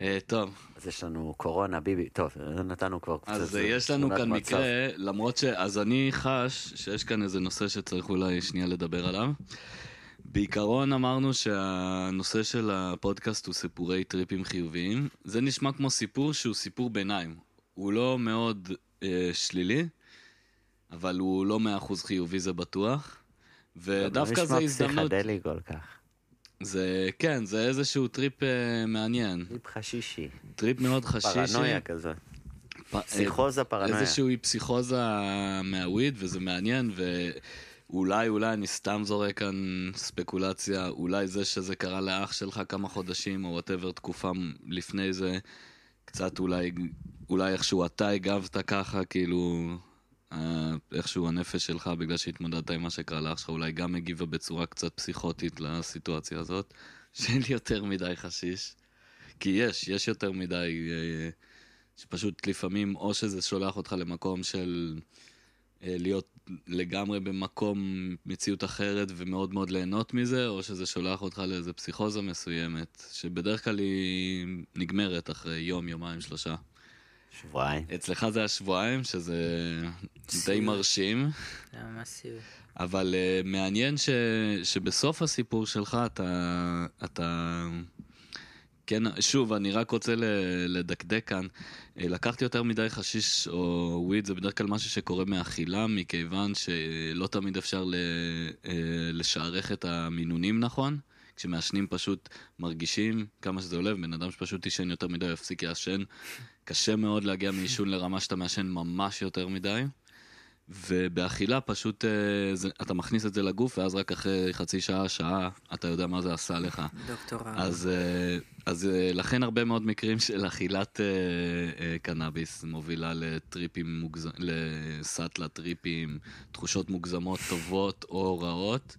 Speaker 2: אה, טוב,
Speaker 4: אז יש לנו קורונה, ביבי, טוב, נתנו כבר קצת...
Speaker 2: אז יש לנו כאן מקרה, למרות ש... אז אני חש שיש כאן איזה נושא שצריך אולי שנייה לדבר עליו. בעיקרון אמרנו שהנושא של הפודקאסט הוא סיפורי טריפים חיוביים. זה נשמע כמו סיפור שהוא סיפור ביניים. הוא לא מאוד אה, שלילי, אבל הוא לא מאה אחוז חיובי זה בטוח. ודווקא זה
Speaker 4: זה
Speaker 2: הזדמנות,
Speaker 4: נשמע פסיכדלי כל כך.
Speaker 2: זה כן, זה איזשהו טריפ אה, מעניין.
Speaker 4: טריפ חשישי.
Speaker 2: טריפ מאוד חשישי.
Speaker 4: פרנויה כזאת.
Speaker 2: פ- אה,
Speaker 4: פסיכוזה פרנויה.
Speaker 2: איזושהי פסיכוזה מהוויד, וזה מעניין, ואולי, אולי אני סתם זורק כאן ספקולציה, אולי זה שזה קרה לאח שלך כמה חודשים, או וואטאבר תקופה לפני זה, קצת אולי, אולי איכשהו אתה הגבת ככה, כאילו, אה, איכשהו הנפש שלך, בגלל שהתמודדת עם מה שקרה לאח שלך, אולי גם הגיבה בצורה קצת פסיכוטית לסיטואציה הזאת, שאין לי יותר מדי חשיש. כי יש, יש יותר מדי... אה, שפשוט לפעמים או שזה שולח אותך למקום של להיות לגמרי במקום מציאות אחרת ומאוד מאוד ליהנות מזה, או שזה שולח אותך לאיזה פסיכוזה מסוימת, שבדרך כלל היא נגמרת אחרי יום, יומיים, שלושה.
Speaker 4: שבועיים.
Speaker 2: אצלך זה השבועיים, שזה די
Speaker 3: סיוט.
Speaker 2: מרשים,
Speaker 3: זה ממש סיוט.
Speaker 2: אבל uh, מעניין ש, שבסוף הסיפור שלך אתה, אתה... כן, שוב, אני רק רוצה לדקדק כאן. אה, לקחתי יותר מדי חשיש או וויד, זה בדרך כלל משהו שקורה מאכילה, מכיוון שלא תמיד אפשר אה, לשערך את המינונים נכון. כשמעשנים פשוט מרגישים כמה שזה עולה, בן אדם שפשוט עישן יותר מדי יפסיק לעשן. קשה מאוד להגיע מעישון לרמה שאתה מעשן ממש יותר מדי. ובאכילה פשוט אה, זה, אתה מכניס את זה לגוף, ואז רק אחרי חצי שעה, שעה, אתה יודע מה זה עשה לך.
Speaker 3: דוקטור רב.
Speaker 2: אז, אה, אז אה, לכן הרבה מאוד מקרים של אכילת קנאביס מובילה לטריפים, מוגז... לסאטלה טריפים, תחושות מוגזמות טובות או רעות,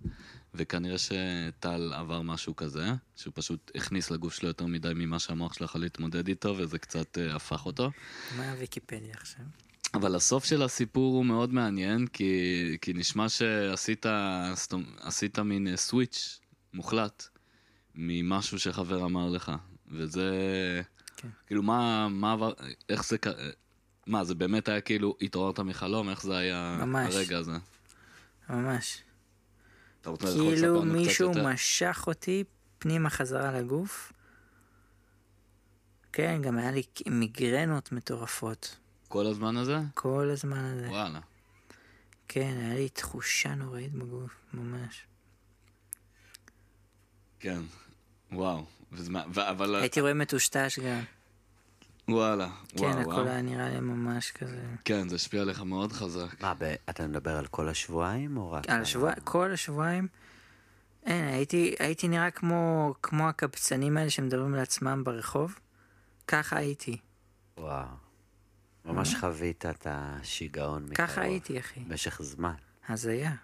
Speaker 2: וכנראה שטל עבר משהו כזה, שהוא פשוט הכניס לגוף שלו יותר מדי ממה שהמוח שלו יכול להתמודד איתו, וזה קצת הפך אותו.
Speaker 3: מה הוויקיפדיה עכשיו?
Speaker 2: אבל הסוף של הסיפור הוא מאוד מעניין, כי, כי נשמע שעשית עשית מין אה, סוויץ' מוחלט ממשהו שחבר אמר לך. וזה...
Speaker 3: כן.
Speaker 2: כאילו, מה, מה עבר... איך זה... מה, זה באמת היה כאילו, התעוררת מחלום? איך זה היה
Speaker 3: ממש.
Speaker 2: הרגע הזה?
Speaker 3: ממש.
Speaker 2: אתה רוצה
Speaker 3: כאילו מישהו? משך אותי פנימה חזרה לגוף. כן, גם היה לי מיגרנות מטורפות.
Speaker 2: כל הזמן הזה?
Speaker 3: כל הזמן הזה.
Speaker 2: וואלה.
Speaker 3: כן, היה לי תחושה נוראית בגוף, ממש.
Speaker 2: כן. וואו. וזה, מה- ו- אבל...
Speaker 3: הייתי רואה מטושטש גם.
Speaker 2: וואלה.
Speaker 3: כן,
Speaker 2: וואו,
Speaker 3: הכל
Speaker 2: וואו.
Speaker 3: היה נראה לי ממש כזה.
Speaker 2: כן, זה השפיע עליך מאוד חזק.
Speaker 4: מה, ב- אתה מדבר על כל השבועיים או רק...
Speaker 3: על השבוע, כל השבועיים. אין, הייתי, הייתי נראה כמו, כמו הקבצנים האלה שמדברים לעצמם ברחוב. ככה הייתי.
Speaker 4: וואו. ממש חווית את השיגעון מקרוב.
Speaker 3: ככה הייתי, אחי.
Speaker 4: במשך זמן.
Speaker 3: הזיה.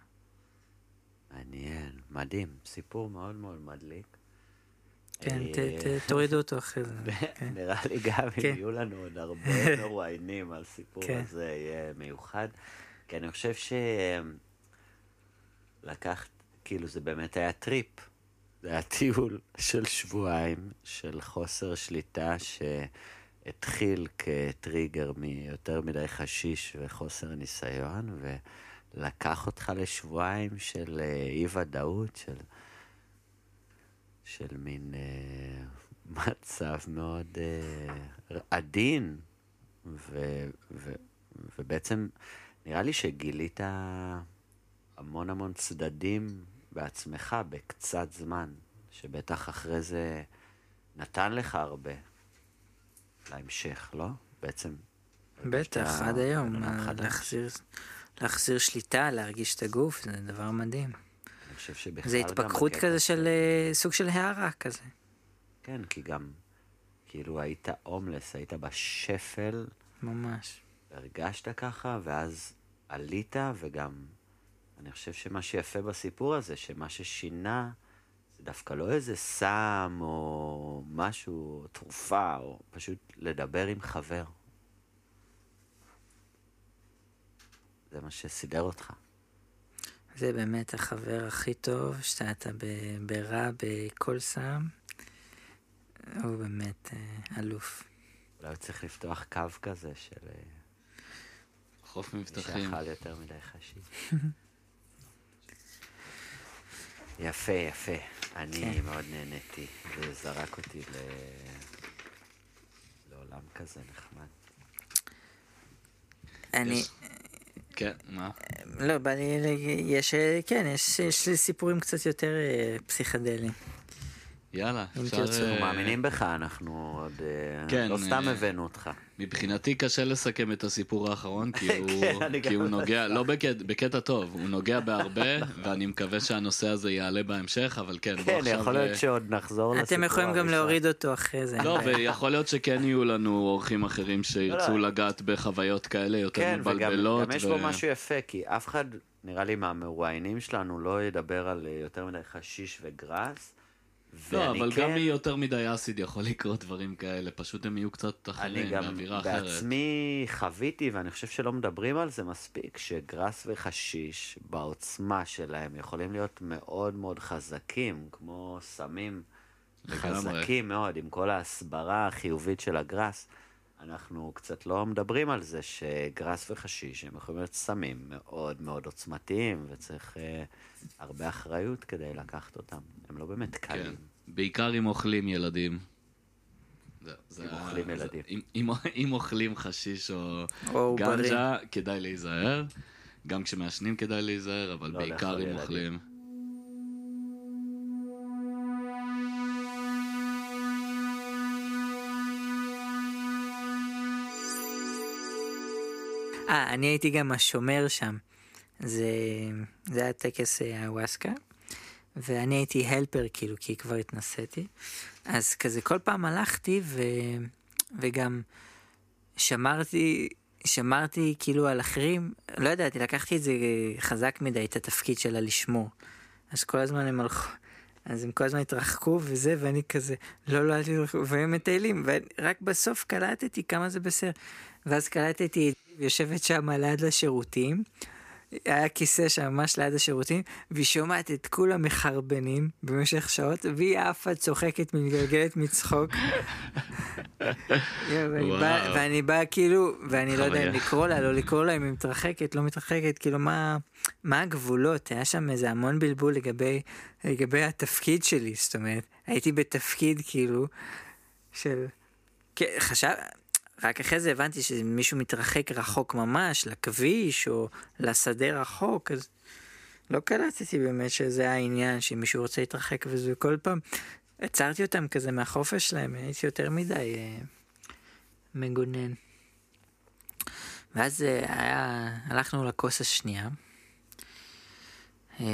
Speaker 4: מעניין, מדהים. סיפור מאוד מאוד מדליק.
Speaker 3: כן,
Speaker 4: אה,
Speaker 3: תורידו אותו אחרי זה. כן.
Speaker 4: נראה לי גם אם
Speaker 3: כן.
Speaker 4: יהיו לנו עוד הרבה מרואיינים על סיפור
Speaker 3: כן.
Speaker 4: הזה יהיה מיוחד. כי אני חושב שלקחת, כאילו זה באמת היה טריפ. זה היה טיול של שבועיים של חוסר שליטה שהתחיל כטריגר מיותר מדי חשיש וחוסר ניסיון, ולקח אותך לשבועיים של אה, אי ודאות, של... של מין אה, מצב מאוד אה, עדין, ו, ו, ובעצם נראה לי שגילית המון המון צדדים בעצמך בקצת זמן, שבטח אחרי זה נתן לך הרבה להמשך, לא? בעצם.
Speaker 3: בטח, עד היום.
Speaker 4: חדש.
Speaker 3: להחזיר, להחזיר שליטה, להרגיש את הגוף, זה דבר מדהים.
Speaker 4: אני חושב שבכלל
Speaker 3: זה התפכחות כזה של אה, סוג של הערה כזה.
Speaker 4: כן, כי גם, כאילו היית הומלס, היית בשפל,
Speaker 3: ממש.
Speaker 4: הרגשת ככה, ואז עלית, וגם, אני חושב שמה שיפה בסיפור הזה, שמה ששינה, דווקא לא איזה סם, או משהו, תרופה, או פשוט לדבר עם חבר. זה מה שסידר אותך.
Speaker 3: זה באמת החבר הכי טוב, שאתה ברע בכל סם. הוא באמת אה, אלוף.
Speaker 4: אולי צריך לפתוח קו כזה של אה,
Speaker 2: חוף
Speaker 4: מי
Speaker 2: מבטחים.
Speaker 4: שאכל יותר מדי חשיש. יפה, יפה. אני
Speaker 3: כן.
Speaker 4: מאוד נהניתי, זה זרק אותי ל... לעולם כזה נחמד.
Speaker 3: אני,
Speaker 2: כן, מה?
Speaker 3: לא, בא לי, יש, כן, יש, יש לי סיפורים קצת יותר אה, פסיכדליים.
Speaker 2: יאללה,
Speaker 3: אם
Speaker 2: אפשר...
Speaker 3: תרצו,
Speaker 2: אה,
Speaker 4: אנחנו מאמינים בך, אנחנו עוד... אה,
Speaker 2: כן,
Speaker 4: לא סתם
Speaker 2: אה,
Speaker 4: הבאנו אותך.
Speaker 2: מבחינתי קשה לסכם את הסיפור האחרון, כי הוא,
Speaker 4: כן,
Speaker 2: כי
Speaker 4: גם
Speaker 2: הוא
Speaker 4: לא
Speaker 2: נוגע, לא בקטע, בקטע טוב, הוא נוגע בהרבה, ואני מקווה שהנושא הזה יעלה בהמשך, אבל כן, בוא
Speaker 4: כן,
Speaker 2: עכשיו...
Speaker 4: יכול להיות שעוד נחזור לסיפור
Speaker 3: אתם יכולים גם. להוריד אותו אחרי זה.
Speaker 2: לא. ויכול להיות שכן יהיו לנו אורחים אחרים שירצו
Speaker 4: לא.
Speaker 2: לגעת בחוויות כאלה יותר
Speaker 4: כן, וגם
Speaker 2: מבלבלות.
Speaker 4: גם יש בו משהו יפה, כי אף אחד, נראה לי מהמרואיינים שלנו, לא ידבר על יותר מדי חשיש וגראס.
Speaker 2: לא, אבל
Speaker 4: כן-
Speaker 2: גם מיותר מדי אסיד יכול לקרות דברים כאלה, פשוט הם יהיו קצת
Speaker 4: אני
Speaker 2: אחרים,
Speaker 4: גם
Speaker 2: באווירה אחרת.
Speaker 4: בעצמי חוויתי, ואני חושב שלא מדברים על זה מספיק, שגראס וחשיש, בעוצמה שלהם, יכולים להיות מאוד מאוד חזקים, כמו סמים. חזקים מאוד, עם כל ההסברה החיובית של הגראס. אנחנו קצת לא מדברים על זה שגראס וחשיש הם יכולים להיות סמים מאוד מאוד עוצמתיים, וצריך אה, הרבה אחריות כדי לקחת אותם. הם לא באמת
Speaker 2: כן.
Speaker 4: קלים.
Speaker 2: בעיקר אם אוכלים ילדים. זה- זה
Speaker 4: אם אוכלים
Speaker 2: זה-
Speaker 4: ילדים.
Speaker 2: אם- אם- אם אוכלים חשיש או
Speaker 3: או.
Speaker 2: גנג'ה, כדאי להיזהר. גם כשמעשנים כדאי להיזהר, אבל
Speaker 4: לא
Speaker 2: בעיקר אם
Speaker 4: ילדים.
Speaker 2: אוכלים.
Speaker 3: אה, אני הייתי גם השומר שם. זה, זה היה טקס אה, הוואסקה, ואני הייתי הלפר כאילו, כי כבר התנסיתי. אז כזה כל פעם הלכתי ו, וגם שמרתי, שמרתי כאילו על אחרים, לא ידעתי, לקחתי את זה חזק מדי, את התפקיד שלה לשמור. אז כל הזמן הם הלכו, אז הם כל הזמן התרחקו וזה, ואני כזה, לא, לא, אל תלכו, והם מטיילים, ורק בסוף קלטתי כמה זה בסדר. ואז קלטתי יושבת שם ליד לשירותים, היה כיסא שם ממש ליד השירותים, והיא שומעת את כולם מחרבנים במשך שעות, והיא עפה צוחקת מתגלגלת מצחוק. ואני בא-. ואני בא כאילו, ואני לא יודע אם. לקרוא לה, לא לקרוא לה, אם היא מתרחקת, לא מתרחקת, כאילו מה, מה הגבולות, היה שם איזה המון בלבול לגבי, לגבי התפקיד שלי, זאת אומרת, הייתי בתפקיד כאילו של, כן, חשב, רק אחרי זה הבנתי שמישהו מתרחק רחוק ממש, לכביש או לשדה רחוק, אז לא קלטתי באמת שזה העניין, שמישהו רוצה להתרחק וזה כל פעם. עצרתי אותם כזה מהחופש שלהם, הייתי יותר מדי אה, מגונן. ואז אה, היה, הלכנו לכוס השנייה. אה,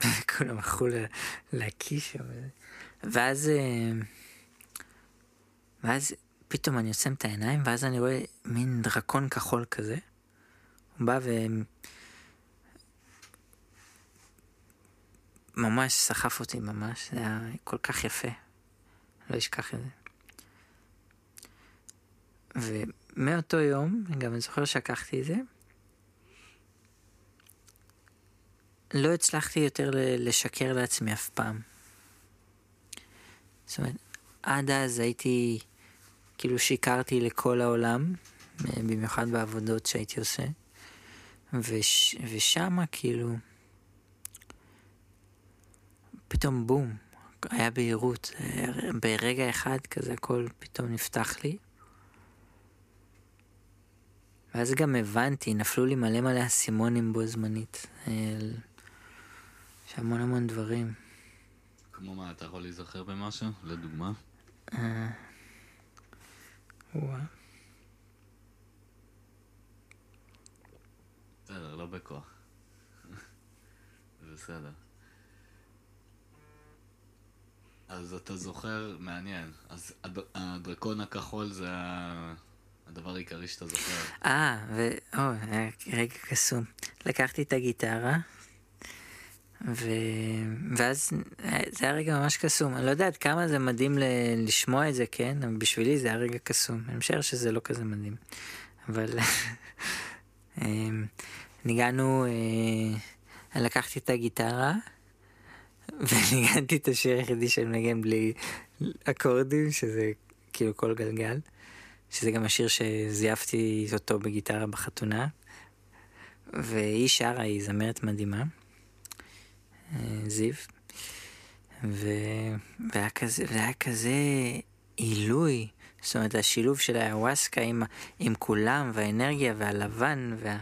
Speaker 3: כולם הלכו ל- לכיס שם. ואז, אה, ואז פתאום אני עוצם את העיניים, ואז אני רואה מין דרקון כחול כזה. הוא בא ו... ממש סחף אותי ממש, זה היה כל כך יפה. לא אשכח את זה. ומאותו יום, גם אני זוכר שלקחתי את זה, לא הצלחתי יותר לשקר לעצמי אף פעם. זאת אומרת, עד אז הייתי, כאילו שיקרתי לכל העולם, אה, במיוחד בעבודות שהייתי עושה, וש, ושמה כאילו, פתאום בום, היה בהירות, אה, ברגע אחד כזה הכל פתאום נפתח לי. ואז גם הבנתי, נפלו לי מלא מלא אסימונים בו זמנית. אה, יש המון המון דברים.
Speaker 2: כמו מה, אתה יכול להיזכר במשהו? לדוגמה?
Speaker 3: אה, וואה.
Speaker 2: בסדר, לא בכוח. בסדר. אז אתה זוכר, מעניין, אז הד- הדרקון הכחול זה הדבר העיקרי שאתה זוכר.
Speaker 3: אה, ו... או, רגע קסום. לקחתי את הגיטרה, ו... ואז אה, זה היה רגע ממש קסום. אני לא יודעת כמה זה מדהים ל... לשמוע את זה, כן? אבל בשבילי זה היה רגע קסום. אני משער שזה לא כזה מדהים. אבל אמ, ניגענו, אה, לקחתי את הגיטרה, וניגנתי את השיר היחידי שאני מנגן בלי אקורדים, שזה כאילו כל גלגל. שזה גם השיר שזייפתי אותו בגיטרה בחתונה. והיא שרה, היא זמרת מדהימה, זיו. ו... והיה כזה, והיה כזה עילוי, זאת אומרת השילוב של האיוואסקה עם, עם כולם, והאנרגיה והלבן, וה...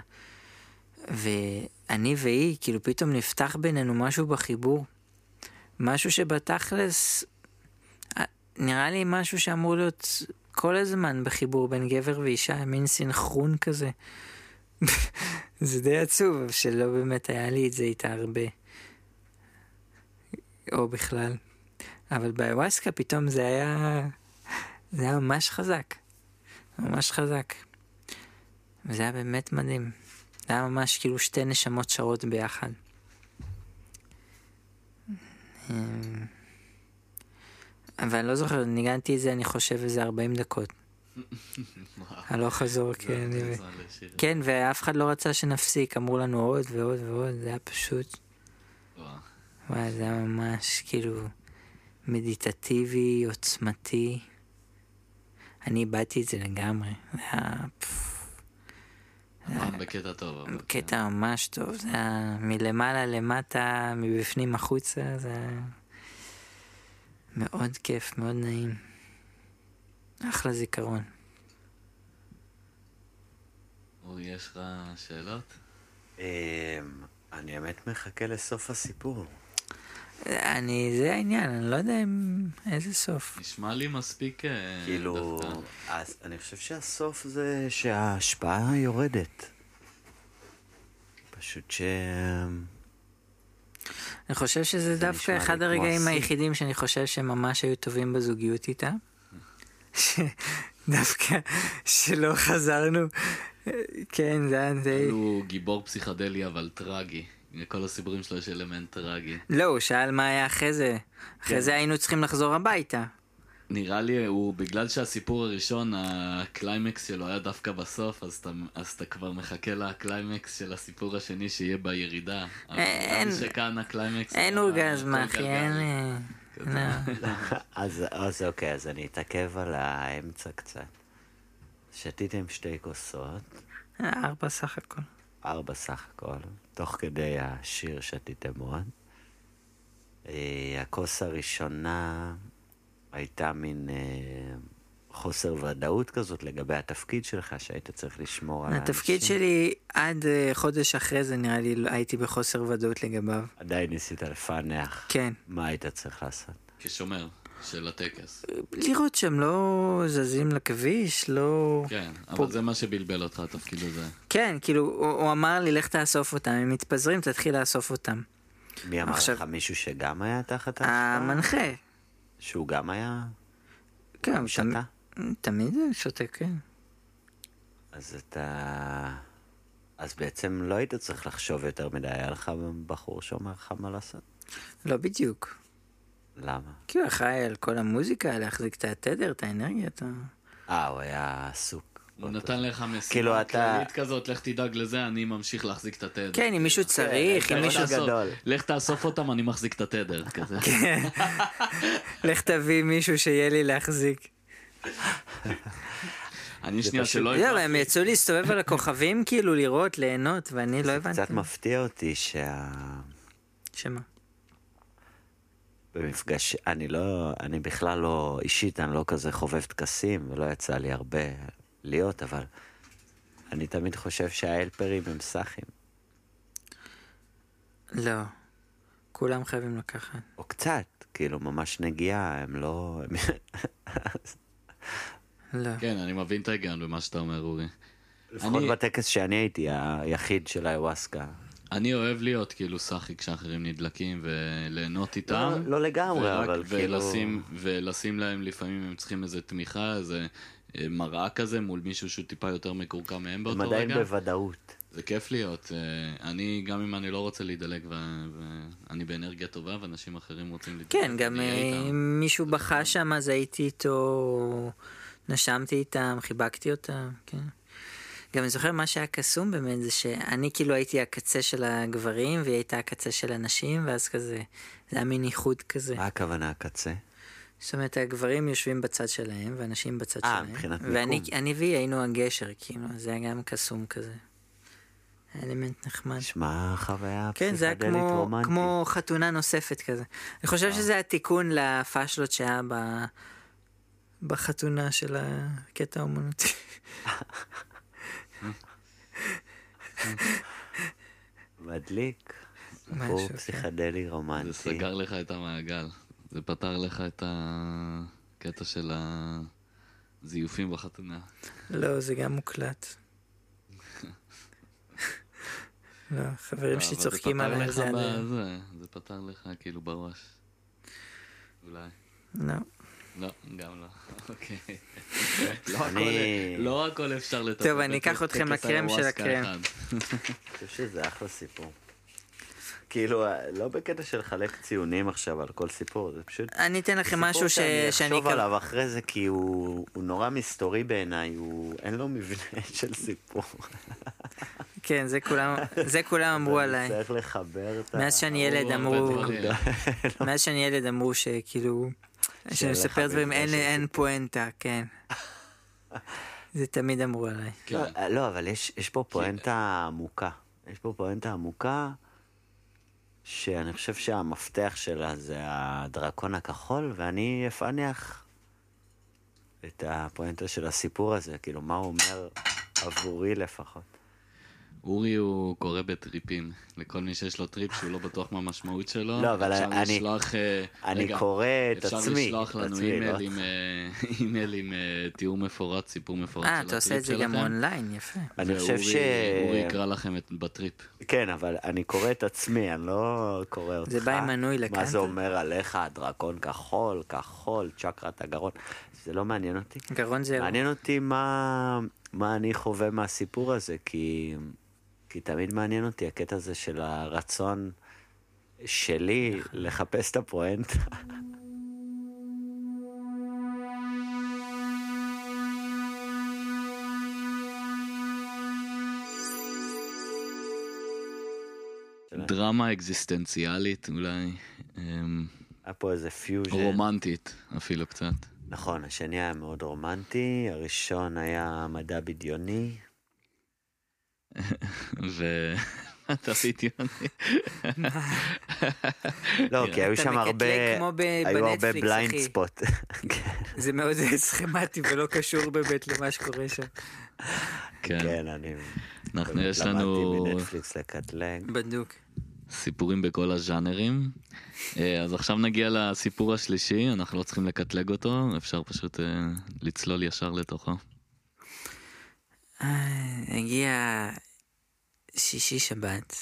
Speaker 3: ואני והיא, כאילו פתאום נפתח בינינו משהו בחיבור. משהו שבתכלס, אה, נראה לי משהו שאמור להיות כל הזמן בחיבור בין גבר ואישה, מין סינכרון כזה. זה די עצוב, שלא באמת היה לי את זה איתה הרבה. או בכלל. אבל באיוואסקה פתאום זה היה... זה היה ממש חזק. ממש חזק. וזה היה באמת מדהים. זה היה ממש כאילו שתי נשמות שרות ביחד. אמ, אבל אני לא זוכר, ניגנתי את זה, אני חושב, איזה 40 דקות. הלוך חזור, כן.
Speaker 2: לשיר.
Speaker 3: כן, ואף אחד לא רצה שנפסיק, אמרו לנו עוד ועוד ועוד, זה היה פשוט. וואי, זה היה ממש כאילו מדיטטיבי, עוצמתי. אני איבדתי את זה לגמרי, זה היה
Speaker 2: הפעם בקטע טוב. אבל
Speaker 3: קטע ממש טוב, זה היה מלמעלה למטה, מבפנים החוצה, זה היה מאוד כיף, מאוד נעים. אחלה זיכרון.
Speaker 2: אורי, יש לך שאלות?
Speaker 4: אמ, אני האמת מחכה לסוף הסיפור.
Speaker 3: אני, זה העניין, אני לא יודע אם... איזה סוף.
Speaker 2: נשמע לי מספיק אה,
Speaker 4: כאילו,
Speaker 2: דווקא.
Speaker 4: אז אני חושב שהסוף זה שההשפעה יורדת. פשוט ש...
Speaker 3: אני חושב שזה
Speaker 4: זה
Speaker 3: דווקא אחד הרגעים
Speaker 4: השיא.
Speaker 3: היחידים שאני חושב שהם ממש היו טובים בזוגיות איתה. דווקא שלא חזרנו. כן, זה היה די...
Speaker 2: הוא גיבור פסיכדלי אבל טרגי. לכל הסיפורים שלו יש אלמנט טרגי.
Speaker 3: לא, הוא שאל מה היה אחרי זה. אחרי
Speaker 2: כן.
Speaker 3: זה היינו צריכים לחזור הביתה.
Speaker 2: נראה לי, הוא, בגלל שהסיפור הראשון, הקליימקס שלו היה דווקא בסוף, אז אתה, אז אתה כבר מחכה לקליימקס של הסיפור השני שיהיה בירידה. אבל
Speaker 3: אין-
Speaker 2: שכאן הקליימקס...
Speaker 3: אין אורגזמה,
Speaker 2: כל
Speaker 3: אחי. אין... אה, לא.
Speaker 4: אז, אז אוקיי, אז אני אתעכב על האמצע קצת. שתיתם שתי כוסות,
Speaker 3: אה, ארבע סך הכל.
Speaker 4: ארבע סך הכל, תוך כדי השיר שתיתם עוד. אה, הכוס הראשונה הייתה מין אה, חוסר ודאות כזאת לגבי התפקיד שלך, שהיית צריך לשמור על האנשים.
Speaker 3: התפקיד שלי עד אה, חודש אחרי זה נראה לי לא- הייתי בחוסר ודאות לגביו.
Speaker 4: עדיין ניסית לפענח
Speaker 3: כן.
Speaker 4: מה היית צריך לעשות.
Speaker 2: כשומר של הטקס.
Speaker 3: לראות שהם לא זזים לכביש, לא...
Speaker 2: כן,
Speaker 3: פה-
Speaker 2: אבל זה מה שבלבל אותך, התפקיד הזה.
Speaker 3: כן, כאילו, הוא, הוא אמר לי, לך תאסוף אותם, הם מתפזרים, תתחיל לאסוף אותם.
Speaker 4: מי אמר
Speaker 3: עכשיו-
Speaker 4: לך מישהו שגם היה תחת ההשפעה?
Speaker 3: המנחה.
Speaker 4: שהוא גם היה
Speaker 3: כן, הוא
Speaker 4: שתה?
Speaker 3: תמ- תמיד שותה, כן.
Speaker 4: אז אתה... אז בעצם לא היית צריך לחשוב יותר מדי, היה לך בחור שאומר לך מה לעשות.
Speaker 3: לא בדיוק.
Speaker 4: למה?
Speaker 3: כי הוא אחראי על כל המוזיקה, להחזיק את התדר, את האנרגיה, את ה...
Speaker 4: אה, הוא היה עסוק.
Speaker 2: הוא נתן לך משימה
Speaker 4: כאילו, אתה-
Speaker 2: כללית כזאת, לך תדאג לזה, אני ממשיך להחזיק את התדר.
Speaker 3: כן, אם מישהו צריך, אם מישהו...
Speaker 4: תאסוף. גדול.
Speaker 2: לך תאסוף אותם, אני מחזיק את התדר. כזה.
Speaker 3: לך תביא מישהו שיהיה לי להחזיק.
Speaker 2: אני שנייה שלא...
Speaker 3: לא, אבל הם יצאו להסתובב על הכוכבים, כאילו, לראות, ליהנות, ואני לא הבנתי.
Speaker 4: קצת מפתיע אותי שה...
Speaker 3: שמה?
Speaker 4: במפגש, אני לא, אני בכלל לא, אישית, אני לא כזה חובב טקסים, ולא יצא לי הרבה להיות, אבל אני תמיד חושב שההלפרים הם סאחים.
Speaker 3: לא. כולם חייבים לקחת.
Speaker 4: או קצת, כאילו, ממש נגיעה, הם לא...
Speaker 3: לא.
Speaker 2: כן, אני מבין את ההיגיון במה שאתה אומר, אורי.
Speaker 4: לפחות
Speaker 2: אני-
Speaker 4: בטקס שאני הייתי, היחיד של האיווסקה,
Speaker 2: אני אוהב להיות כאילו סאחי כשאחרים נדלקים וליהנות איתם.
Speaker 4: לא, לא לגמרי,
Speaker 2: ורק-
Speaker 4: אבל כאילו...
Speaker 2: ולשים, ולשים להם לפעמים הם צריכים איזה תמיכה, איזה אה, מראה כזה מול מישהו שהוא טיפה יותר מקורקע מהם
Speaker 4: הם
Speaker 2: באותו
Speaker 4: עדיין
Speaker 2: רגע.
Speaker 4: בוודאות.
Speaker 2: זה כיף להיות. אה, אני, גם אם אני לא רוצה להידלק ו- ואני באנרגיה טובה ואנשים אחרים רוצים להידלק,
Speaker 3: כן, גם אה,
Speaker 2: איתם.
Speaker 3: אם מישהו בכה שם אז הייתי איתו, נשמתי איתם, חיבקתי אותם, כן. גם אני זוכר מה שהיה קסום באמת זה שאני כאילו הייתי הקצה של הגברים והיא הייתה הקצה של הנשים ואז כזה, זה היה מין איחוד כזה.
Speaker 4: מה הכוונה הקצה?
Speaker 3: זאת אומרת הגברים יושבים בצד שלהם ואנשים בצד
Speaker 4: אה,
Speaker 3: שלהם.
Speaker 4: מבחינת
Speaker 3: ואני
Speaker 4: מיקום.
Speaker 3: אני והיא היינו הגשר כאילו, זה היה גם קסום כזה. אלמנט נחמד.
Speaker 4: נשמע חוויה
Speaker 3: כן, זה היה כמו,
Speaker 4: רומנטית.
Speaker 3: כמו חתונה נוספת כזה. אני חושב שזה התיקון לפאשלות שהיה ב... בחתונה של הקטע האומנותי.
Speaker 4: מדליק.
Speaker 3: כן.
Speaker 4: פסיכדלי רומנטי.
Speaker 2: זה סגר לך את המעגל. זה פתר לך את הקטע של הזיופים בחתונה.
Speaker 3: לא, זה גם מוקלט. לא, חברים
Speaker 2: לא,
Speaker 3: שלי צוחקים עליי זה.
Speaker 2: בזה, זה פתר לך כאילו בראש. אולי.
Speaker 3: לא.
Speaker 2: לא, גם לא. אוקיי. לא הכל- לא הכל אפשר לטפל.
Speaker 3: טוב, אני אקח אתכם לקרם של הקרם.
Speaker 4: אני חושב שזה אחלה סיפור. כאילו, לא בקטע של לחלק ציונים עכשיו על כל סיפור, זה פשוט...
Speaker 3: אני אתן לכם משהו ש-
Speaker 4: שאני
Speaker 3: שאני...
Speaker 4: אחשוב עליו אחרי זה, כי הוא הוא נורא מסתורי בעיניי, הוא... אין לו מבנה של סיפור.
Speaker 3: כן, זה כולם- זה כולם אמרו עליי.
Speaker 4: צריך לחבר את ה...
Speaker 3: מאז שאני ילד אמרו... מאז שאני ילד אמרו שכאילו, כשאני
Speaker 4: לך
Speaker 3: מספר דברים אין פואנטה, כן. זה תמיד אמרו עליי.
Speaker 2: כן.
Speaker 4: לא, לא, אבל יש, יש פה פואנטה עמוקה. יש פה פואנטה עמוקה, שאני חושב שהמפתח שלה זה הדרקון הכחול, ואני אפענח את הפואנטה של הסיפור הזה, כאילו, מה הוא אומר עבורי לפחות.
Speaker 2: אורי הוא קורא בטריפים. לכל מי שיש לו טריפ שהוא לא בטוח מה המשמעות שלו.
Speaker 4: לא, אבל
Speaker 2: אפשר
Speaker 4: אני-
Speaker 2: לשלוח... אה,
Speaker 4: אני
Speaker 2: רגע,
Speaker 4: קורא את
Speaker 2: אפשר
Speaker 4: עצמי,
Speaker 2: לשלוח
Speaker 4: את
Speaker 2: לנו
Speaker 4: עצמי,
Speaker 2: אימייל
Speaker 4: לא
Speaker 2: עם, אה, אימייל עם אה, תיאור מפורט, סיפור מפורט של
Speaker 3: אה,
Speaker 2: הטריפ
Speaker 3: אתה עושה את זה גם
Speaker 2: שלכם.
Speaker 3: אונליין, יפה.
Speaker 4: אני חושב ש...
Speaker 2: ואורי יקרא לכם את, בטריפ.
Speaker 4: כן, אבל אני קורא את עצמי, אני לא קורא אותך.
Speaker 3: זה בא עם מנוי
Speaker 4: מה
Speaker 3: לקאנטר?
Speaker 4: זה אומר עליך, דרקון כחול, כחול, צ'קרת הגרון. זה לא מעניין אותי.
Speaker 3: גרון זה...
Speaker 4: מעניין אותי מה, מה אני חווה מהסיפור הזה, כי, כי תמיד מעניין אותי הקטע הזה של הרצון שלי לחפש את הפואנטה.
Speaker 2: דרמה אקזיסטנציאלית אולי, אמ,
Speaker 4: היה פה איזה פיוז'ן.
Speaker 2: רומנטית אפילו קצת.
Speaker 4: נכון, השני היה מאוד רומנטי, הראשון היה מדע בדיוני.
Speaker 2: ו... אתה בדיוני.
Speaker 4: לא, כי היו שם הרבה, היו הרבה
Speaker 3: blind.
Speaker 4: spot.
Speaker 3: זה מאוד סכמטי ולא קשור באמת למה שקורה שם.
Speaker 2: כן.
Speaker 4: כן, אני
Speaker 2: אנחנו, יש לנו
Speaker 4: למדתי מנטפליקס לקטלג.
Speaker 3: בדוק.
Speaker 2: סיפורים בכל הז'אנרים. אה, אז עכשיו נגיע לסיפור השלישי, אנחנו לא צריכים לקטלג אותו, אפשר פשוט אה, לצלול ישר לתוכו.
Speaker 3: אה, הגיע שישי שבת.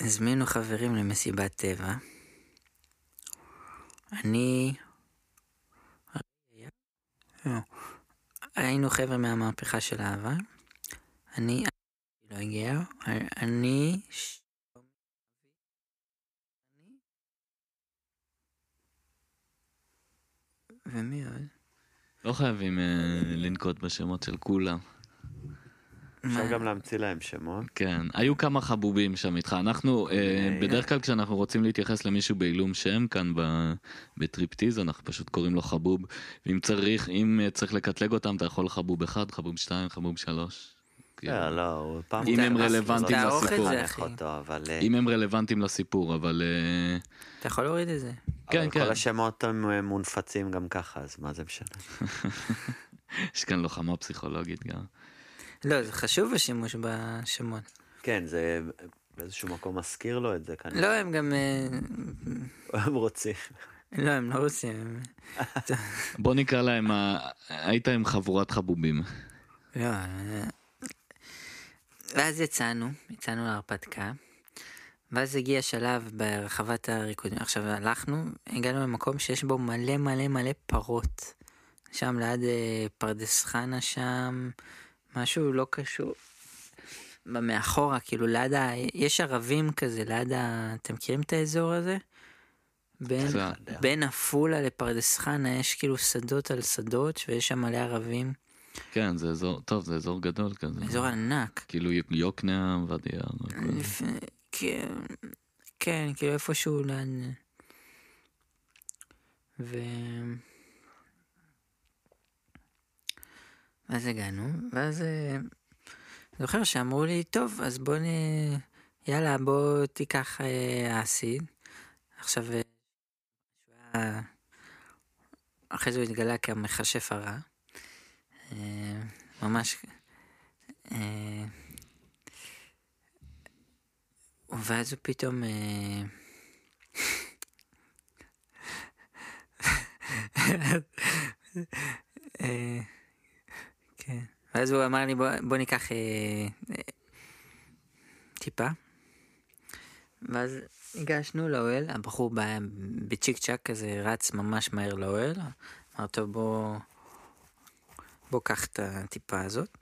Speaker 3: הזמינו חברים למסיבת טבע. אני... היינו חבר'ה מהמהפכה של אהבה. אני... לא הגיע. אני... ומי עוד?
Speaker 2: לא חייבים אה, לנקוט בשמות של כולם.
Speaker 4: אפשר גם להמציא להם שמות.
Speaker 2: כן, היו כמה חבובים שם איתך. אנחנו, אה,
Speaker 4: אה,
Speaker 2: בדרך כלל כשאנחנו רוצים להתייחס למישהו בעילום שם כאן בטריפטיז, אנחנו פשוט קוראים לו חבוב. ואם צריך, אם צריך לקטלג אותם, אתה יכול חבוב אחד, חבוב שתיים, חבוב שלוש. כאילו,
Speaker 4: לא, הוא פעם...
Speaker 2: אם הם רלוונטיים
Speaker 3: לסיפור.
Speaker 4: אה,
Speaker 2: אם הם רלוונטיים לסיפור, אבל... אה,
Speaker 3: אתה יכול להוריד את זה.
Speaker 2: כן, כן.
Speaker 4: כל השמות הם אה, מונפצים גם ככה, אז מה זה משנה?
Speaker 2: יש כאן לוחמה פסיכולוגית גם.
Speaker 3: לא, זה חשוב השימוש בשמות.
Speaker 4: כן, זה באיזשהו מקום מזכיר לו את זה כנראה.
Speaker 3: לא, הם גם...
Speaker 4: הם רוצים.
Speaker 3: לא, הם לא רוצים.
Speaker 2: בוא נקרא להם, היית עם חבורת חבובים.
Speaker 3: לא, ואז יצאנו, יצאנו להרפתקה, ואז הגיע שלב ברחבת הריקודים. עכשיו הלכנו, הגענו למקום שיש בו מלא מלא מלא פרות. שם ליד אה, פרדס חנה שם, משהו לא קשור. מאחורה, כאילו ליד ה... יש ערבים כזה, ליד ה... אתם מכירים את האזור הזה? בין,
Speaker 2: קצת.
Speaker 3: בין עפולה לפרדס חנה יש כאילו שדות על שדות ויש שם מלא ערבים.
Speaker 2: כן, זה אזור, טוב, זה אזור גדול כזה.
Speaker 3: אזור ענק.
Speaker 2: כאילו יוקנעם, ואדי.
Speaker 3: לפ- כן, כן, כאילו איפשהו ליד... ו... ואז הגענו, ואז אה, זוכר שאמרו לי, טוב, אז בוא נ... יאללה, בוא תיקח אה, אסיד. עכשיו, אה, אחרי זה הוא התגלה כמכשף הרע. אה, ממש... אה, ואז הוא פתאום... אה, כן. ואז הוא אמר לי בוא, בוא ניקח אה, אה, טיפה. ואז ניגשנו לאוהל, הבחור בא בצ'יק צ'אק כזה רץ ממש מהר לאוהל. אמר טוב בוא... בוא קח את הטיפה הזאת.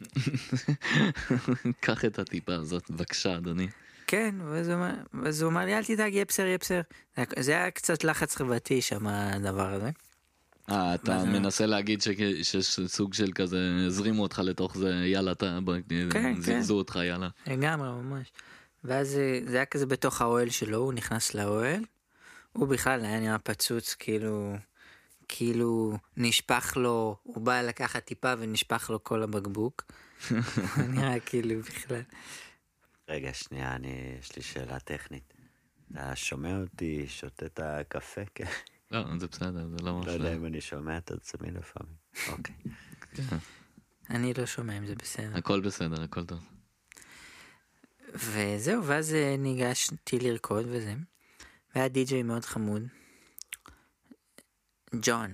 Speaker 2: קח את הטיפה הזאת, בבקשה, אדוני.
Speaker 3: כן, ואז הוא אמר, לי אל תדאג יהיה בסדר יהיה בסדר. זה היה- קצת לחץ חברתי שם הדבר הזה.
Speaker 2: אה, אתה? מנסה להגיד שיש סוג של כזה, הזרימו אותך לתוך זה, יאללה, אתה, בוא,
Speaker 3: כן.
Speaker 2: זירזו אותך, יאללה.
Speaker 3: לגמרי ממש. ואז אה, זה היה כזה בתוך האוהל שלו, הוא נכנס לאוהל. הוא בכלל היה נראה פצוץ, כאילו, כאילו נשפך לו, הוא בא לקחת טיפה ונשפך לו כל הבקבוק. נראה כאילו בכלל.
Speaker 4: רגע, שנייה, אני, יש לי שאלה טכנית. אתה שומע אותי שותה את הקפה? כן.
Speaker 2: לא, זה בסדר, זה לא
Speaker 4: לא יודע. אם אני שומע את עצמי לפעמים. אוקיי.
Speaker 3: אני לא שומע אם זה בסדר.
Speaker 2: הכל בסדר, הכל טוב.
Speaker 3: וזהו, ואז אה, ניגשתי לרקוד וזה. והיה די.ג'יי מאוד חמוד. ג'ון.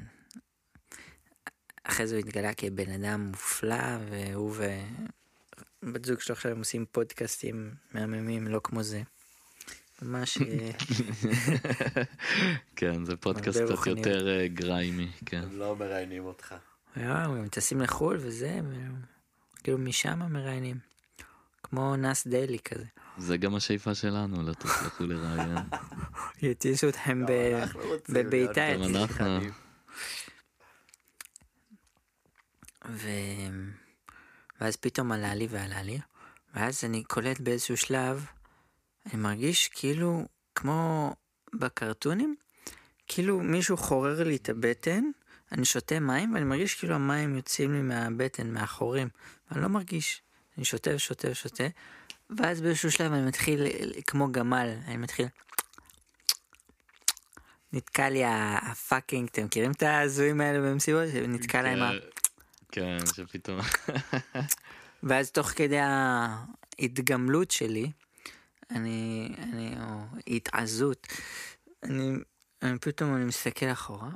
Speaker 3: אחרי זה הוא התגלה כבן אדם מופלא, והוא ובת זוג שלו עכשיו הם עושים פודקאסטים מהממים, לא כמו זה. ממש... אה,
Speaker 2: כן, זה פודקאסט קצת. יותר אה, גריימי, כן.
Speaker 4: הם לא מראיינים אותך.
Speaker 3: וואו, הם טסים לחו"ל וזה, כאילו משם מראיינים. כמו נאס דיילי כזה.
Speaker 2: זה גם השאיפה שלנו, לטוס לחו"ל לראיין.
Speaker 3: יטיסו אתכם
Speaker 4: להיות
Speaker 3: בביתה.
Speaker 2: גם
Speaker 3: יטיסו
Speaker 2: אנחנו.
Speaker 3: ואז פתאום עלה לי ועלה לי, ואז אני קולט באיזשהו שלב, אני מרגיש כאילו, כמו בקרטונים, כאילו מישהו חורר לי את הבטן, אני שותה מים, ואני מרגיש כאילו המים יוצאים לי מהבטן, מהחורים, ואני לא מרגיש. אני שותה ושותה ושותה, ואז באיזשהו שלב אני מתחיל, כמו גמל, אני מתחיל... נתקע לי הפאקינג, אתם מכירים את ההזויים האלה במסיבות? נתקע להם ה...
Speaker 2: כן, שפתאום...
Speaker 3: ואז תוך כדי ההתגמלות שלי, אני, אני, או התעזות, אני, אני פתאום אני מסתכל אחורה,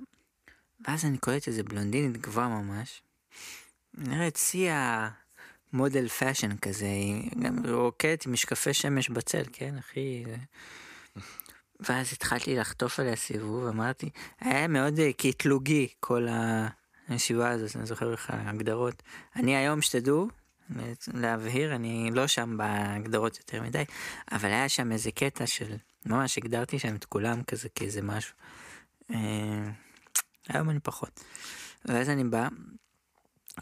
Speaker 3: ואז אני קולט איזה בלונדינית גבוהה ממש, נראית שיא ה model fashion כזה, היא גם רוקדת עם משקפי שמש בצל, כן, אחי? ואז התחלתי לחטוף עליה סיבוב, אמרתי, היה מאוד אה, קטלוגי כל הישיבה הזאת, אני זוכר לך הגדרות. אני היום, שתדעו, להבהיר, אני לא שם בהגדרות יותר מדי, אבל היה שם איזה קטע של, ממש הגדרתי שם את כולם כזה כאיזה משהו. אה, היום אני פחות. ואז אני בא,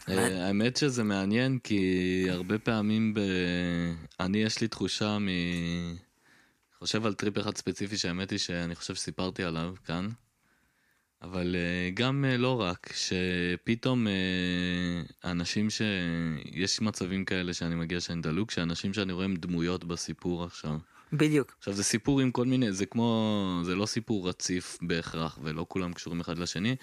Speaker 2: האמת שזה מעניין כי הרבה פעמים ב... אני יש לי תחושה מ... חושב על טריפ אחד ספציפי שהאמת היא שאני חושב שסיפרתי עליו כאן. אבל אה, גם אה, לא רק, שפתאום אה, אנשים ש... יש מצבים כאלה שאני מגיע שאני דלוק, שאנשים שאני רואה הם דמויות בסיפור עכשיו.
Speaker 3: בדיוק,
Speaker 2: עכשיו זה סיפור עם כל מיני, זה כמו, זה לא סיפור רציף בהכרח, ולא כולם קשורים אחד לשני,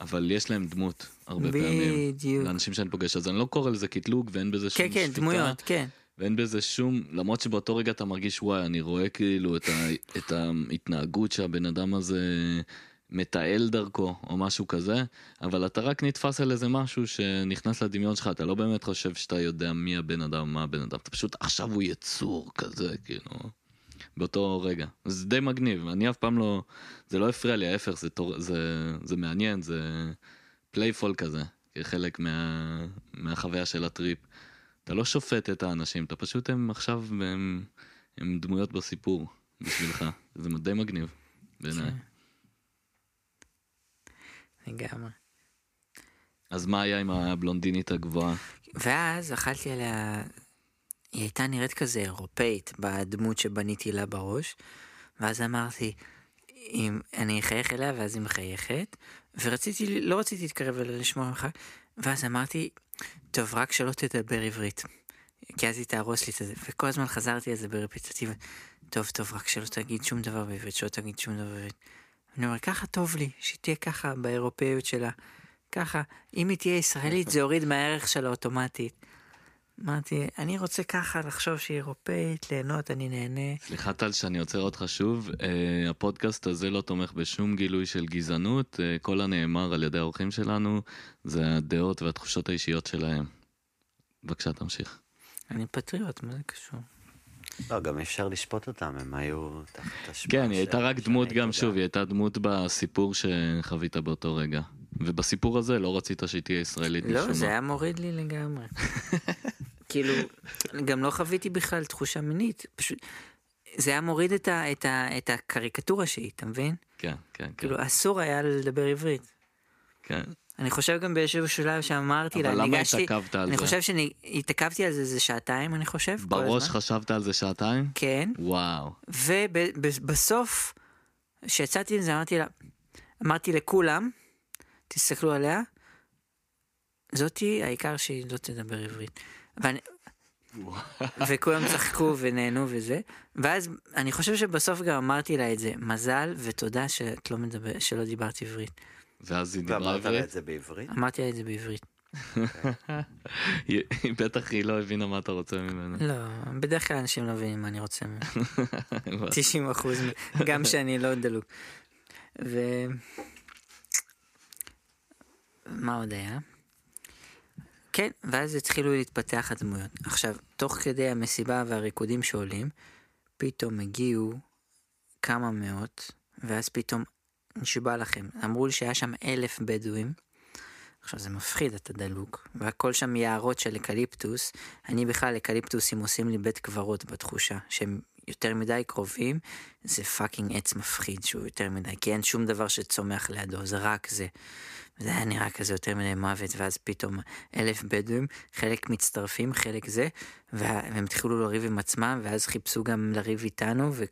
Speaker 2: אבל יש להם דמות הרבה פעמים.
Speaker 3: בדיוק.
Speaker 2: לאנשים שאני פוגש, אז אני לא קורא לזה קטלוג ואין בזה שום
Speaker 3: כן, כן,
Speaker 2: שפיטה,
Speaker 3: דמויות, כן.
Speaker 2: ואין בזה שום, למרות שבאותו רגע אתה מרגיש וואי, אני רואה כאילו את, ה, את ההתנהגות שהבן אדם הזה מתעל דרכו או משהו כזה, אבל אתה רק נתפס על איזה משהו שנכנס לדמיון שלך, אתה לא באמת חושב שאתה יודע מי הבן אדם, מה הבן אדם, אתה פשוט עכשיו הוא יצור כזה, כאילו, באותו רגע. זה די מגניב, אני אף פעם לא, זה לא הפריע לי, ההפך, זה, תור, זה, זה מעניין, זה playful כזה, כחלק מה, מהחוויה של הטריפ. אתה לא שופט את האנשים, אתה פשוט הם עכשיו, הם, הם דמויות בסיפור בשבילך, זה די מגניב בעיניי.
Speaker 3: לגמרי.
Speaker 2: אז מה היה עם הבלונדינית הגבוהה?
Speaker 3: ואז אכלתי עליה, היא הייתה נראית כזה אירופאית בדמות שבניתי לה בראש, ואז אמרתי, אם אני אחייך אליה, ואז היא מחייכת, ורציתי, לא רציתי להתקרב אליה לשמוע ממך, ואז אמרתי, טוב, רק שלא תדבר עברית. כי אז היא תהרוס לי את זה, וכל הזמן חזרתי על זה ברפטטיבה. טוב, טוב, רק שלא תגיד שום דבר בעברית, שלא תגיד שום דבר בעברית. אני אומר, ככה טוב לי, שהיא תהיה ככה באירופאיות שלה. ככה, אם היא תהיה ישראלית זה יוריד מהערך שלה אוטומטית. אמרתי, אני רוצה ככה לחשוב שהיא אירופאית, ליהנות, אני נהנה.
Speaker 2: סליחה טל שאני עוצר אותך שוב, אה, הפודקאסט הזה לא תומך בשום גילוי של גזענות, אה, כל הנאמר על ידי האורחים שלנו זה הדעות והתחושות האישיות שלהם. בבקשה תמשיך.
Speaker 3: אני פטריוט, מה זה קשור?
Speaker 4: לא, גם אפשר לשפוט אותם, הם היו תחת השפעה.
Speaker 2: כן, היא הייתה רק דמות גם. שוב, היא הייתה דמות בסיפור שחווית באותו רגע. ובסיפור הזה לא רצית שהיא תהיה ישראלית
Speaker 3: לא, זה. היה מוריד לי לגמרי. כאילו, גם לא חוויתי בכלל תחושה מינית, פשוט, זה היה מוריד את, ה, את, ה, את הקריקטורה שהיא, אתה מבין?
Speaker 2: כן, כן, כן.
Speaker 3: כאילו, אסור היה לדבר עברית.
Speaker 2: כן.
Speaker 3: אני חושב גם באיזשהו שלב שאמרתי לה,
Speaker 2: אבל למה
Speaker 3: ניגשתי,
Speaker 2: התעכבת על
Speaker 3: אני
Speaker 2: זה?
Speaker 3: חושב שהתעכבתי על זה איזה שעתיים, אני חושב,
Speaker 2: בראש. חשבת על זה שעתיים?
Speaker 3: כן,
Speaker 2: וואו.
Speaker 3: ובסוף, כשיצאתי עם זה, אמרתי לה, אמרתי לכולם, תסתכלו עליה, זאתי, העיקר שהיא לא תדבר עברית. ואני, וכולם צחקו ונהנו וזה, ואז אני חושב שבסוף גם אמרתי לה את זה, מזל ותודה שאת לא מדבר, שלא דיברת עברית.
Speaker 2: ואז היא דיברה
Speaker 4: ואמרת לה
Speaker 2: עברית?
Speaker 4: את זה בעברית?
Speaker 3: אמרתי לה את זה בעברית.
Speaker 2: בטח היא לא הבינה מה אתה רוצה ממנה.
Speaker 3: לא, בדרך כלל אנשים לא מבינים מה אני רוצה מהם. 90 אחוז, גם שאני לא דלוק. ו... מה עוד היה? כן, ואז התחילו להתפתח הדמויות. עכשיו, תוך כדי המסיבה והריקודים שעולים, פתאום הגיעו כמה מאות, ואז פתאום, נשבע לכם, אמרו לי שהיה שם אלף בדואים. עכשיו זה מפחיד, אתה דלוק, והכל שם יערות של אקליפטוס. אני בכלל, אקליפטוסים עושים לי בית קברות בתחושה, שהם יותר מדי קרובים, זה fucking עץ מפחיד שהוא יותר מדי, כי אין שום דבר שצומח לידו, זה רק זה. וזה היה נראה כזה יותר מדי מוות, ואז פתאום אלף בדואים, חלק מצטרפים, חלק זה, וה- והם התחילו לריב עם עצמם, ואז חיפשו גם לריב איתנו, ו...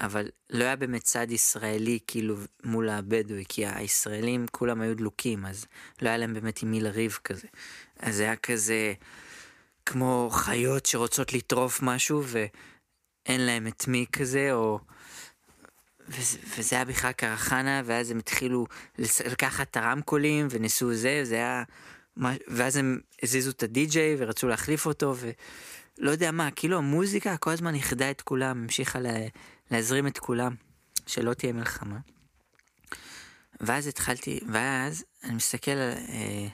Speaker 3: אבל לא היה באמת צד ישראלי כאילו מול הבדואי, כי הישראלים כולם היו דלוקים, אז לא היה להם באמת עם מי לריב כזה. אז זה היה כזה כמו חיות שרוצות לטרוף משהו ואין להם את מי כזה, או... וזה, וזה היה בכלל קרחנה, ואז הם התחילו לקחת את הרמקולים וניסו זה, זה היה... ואז הם הזיזו את הדי-ג'יי ורצו להחליף אותו, ולא יודע מה, כאילו המוזיקה כל הזמן איחדה את כולם, המשיכה לה, להזרים את כולם, שלא תהיה מלחמה. ואז התחלתי, ואז אני מסתכל על, אה,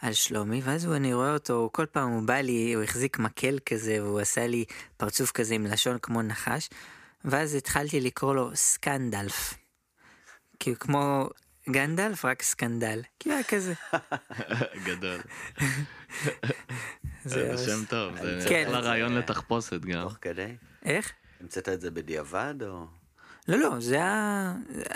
Speaker 3: על שלומי, ואז הוא, אני רואה אותו, כל פעם הוא בא לי, הוא החזיק מקל כזה, והוא עשה לי פרצוף כזה עם לשון כמו נחש, ואז התחלתי לקרוא לו סקנדלף. כאילו כמו גנדלף, רק סקנדל. כאילו היה כזה.
Speaker 2: גדול.
Speaker 3: זה
Speaker 2: שם טוב, זה
Speaker 3: כן.
Speaker 2: אחלה רעיון לתחפושת גם.
Speaker 4: תוך כדי?
Speaker 3: איך?
Speaker 4: המצאת את זה בדיעבד או...
Speaker 3: לא, לא, זה היה...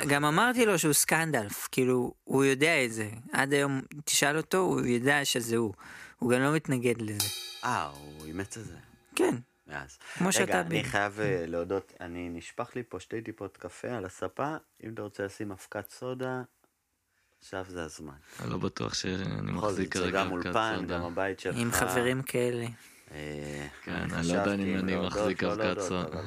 Speaker 3: גם אמרתי לו שהוא סקנדלף, כאילו, הוא יודע את זה. עד היום, תשאל אותו, הוא ידע שזה הוא. הוא גם לא מתנגד לזה.
Speaker 4: אה, הוא אימץ את זה.
Speaker 3: כן,
Speaker 4: מאז.
Speaker 3: כמו שאתה
Speaker 4: רגע, אני חייב אה, להודות, אני נשפך לי פה שתי טיפות קפה על הספה, אם אתה רוצה לשים אבקת סודה, עכשיו זה הזמן.
Speaker 2: אני לא בטוח שאני מחזיק כרגע
Speaker 4: גם
Speaker 2: אבקת
Speaker 4: אולפן,
Speaker 2: סודה.
Speaker 4: גם הבית שלך.
Speaker 3: עם חברים כאלה.
Speaker 4: אה,
Speaker 2: כן,
Speaker 4: אני
Speaker 2: אני לא יודע אם אני מחזיק
Speaker 4: לא
Speaker 2: אבקת סודה.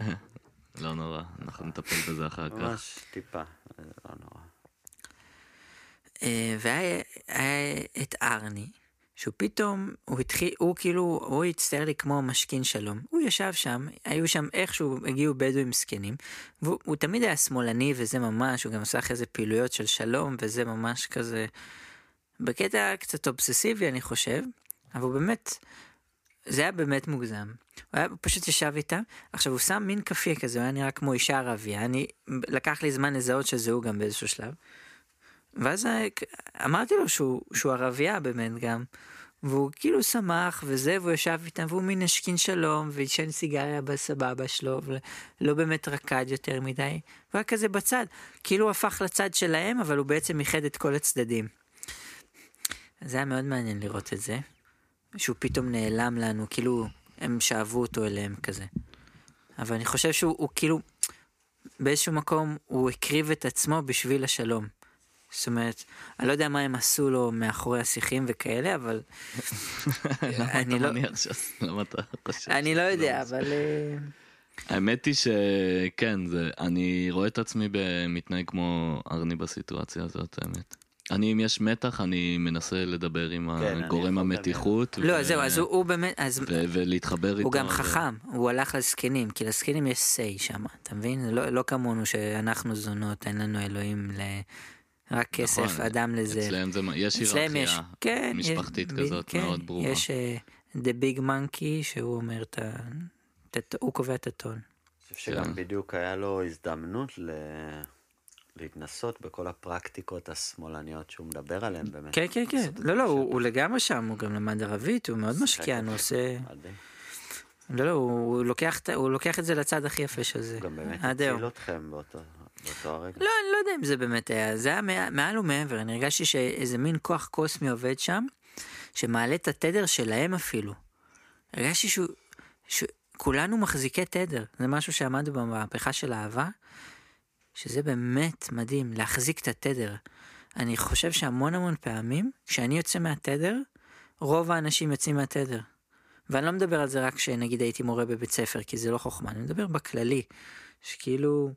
Speaker 2: לא נורא, אנחנו נטפל בזה אחר כך.
Speaker 4: ממש טיפה, זה לא נורא.
Speaker 3: אה, והיה היה את ארני, שהוא פתאום, הוא התחיל, הוא כאילו, הוא הצטייר לי כמו משכין שלום. הוא ישב שם, היו שם איכשהו הגיעו בדואים זקנים, והוא הוא תמיד היה שמאלני וזה ממש, הוא גם עשה אחרי זה פעילויות של שלום וזה ממש כזה, בקטע קצת אובססיבי אני חושב, אבל הוא באמת, זה היה באמת מוגזם. הוא, היה, הוא פשוט ישב איתם, עכשיו הוא שם מין כאפיה כזה, הוא היה נראה כמו אישה ערבייה, אני, לקח לי זמן לזהות שזה הוא גם באיזשהו שלב. ואז אמרתי לו שהוא, שהוא ערבייה באמת גם, והוא כאילו שמח וזה, והוא ישב איתם, והוא מין השכין שלום, ועישן סיגריה בסבבה שלו, ולא באמת רקד יותר מדי, הוא היה כזה בצד, כאילו הוא הפך לצד שלהם, אבל הוא בעצם איחד את כל הצדדים. זה היה מאוד מעניין לראות את זה, שהוא פתאום נעלם לנו, כאילו הם שאבו אותו אליהם כזה. אבל אני חושב שהוא הוא כאילו, באיזשהו מקום הוא הקריב את עצמו בשביל השלום. זאת אומרת, אני לא יודע מה הם עשו לו מאחורי השיחים וכאלה, אבל
Speaker 2: למה
Speaker 3: אני
Speaker 2: אתה
Speaker 3: לא-
Speaker 2: מניח ש... למה אתה חושב?
Speaker 3: אני לא
Speaker 2: שזה
Speaker 3: יודע? אבל... אה,
Speaker 2: האמת היא שכן, זה, אני רואה את עצמי מתנהג כמו ארני בסיטואציה הזאת, האמת. אני, אם יש מתח, אני מנסה לדבר עם
Speaker 4: כן,
Speaker 2: הגורם
Speaker 4: לדמיין.
Speaker 2: המתיחות.
Speaker 3: לא, זהו, אז הוא- הוא באמת, אז
Speaker 2: ו- ולהתחבר איתו.
Speaker 3: הוא גם
Speaker 2: ו-
Speaker 3: חכם, הוא הלך לזקנים, כי לזקנים יש say שם, אתה מבין? לא, לא כמונו שאנחנו זונות, אין לנו אלוהים ל... רק כסף,
Speaker 2: נכון,
Speaker 3: אדם לזה.
Speaker 2: אצלם זה, יש
Speaker 3: אצלם יש,
Speaker 2: היררכיה
Speaker 3: כן,
Speaker 2: משפחתית
Speaker 3: יש,
Speaker 2: כזאת
Speaker 3: כן,
Speaker 2: מאוד ברורה.
Speaker 3: יש uh, The Big Monkey, שהוא אומר את ה... הוא קובע את הטון.
Speaker 4: אני חושב שגם
Speaker 2: כן.
Speaker 4: בדיוק היה לו הזדמנות ל... להתנסות בכל הפרקטיקות השמאלניות שהוא מדבר עליהן באמת.
Speaker 3: כן, כן, כן. לא, לא, הוא. הוא לגמרי שם, הוא גם למד ערבית, הוא מאוד משקיען, הוא עושה... לא, לא, הוא, לוקח, את- הוא לוקח את זה לצד הכי יפה של זה.
Speaker 4: הוא גם באמת. הציל אתכם באותו
Speaker 3: לא, אני לא יודע אם זה באמת היה, זה היה מע- מעל ומעבר, אני הרגשתי שאיזה מין כוח קוסמי עובד שם, שמעלה את התדר שלהם אפילו. הרגשתי שהוא, שכולנו מחזיקי תדר, זה משהו שעמדנו במהפכה של אהבה, שזה באמת מדהים, להחזיק את התדר. אני חושב שהמון המון פעמים, כשאני יוצא מהתדר, רוב האנשים יוצאים מהתדר. ואני לא מדבר על זה רק כשנגיד הייתי מורה בבית ספר, כי זה לא חוכמה, אני מדבר בכללי, שכאילו,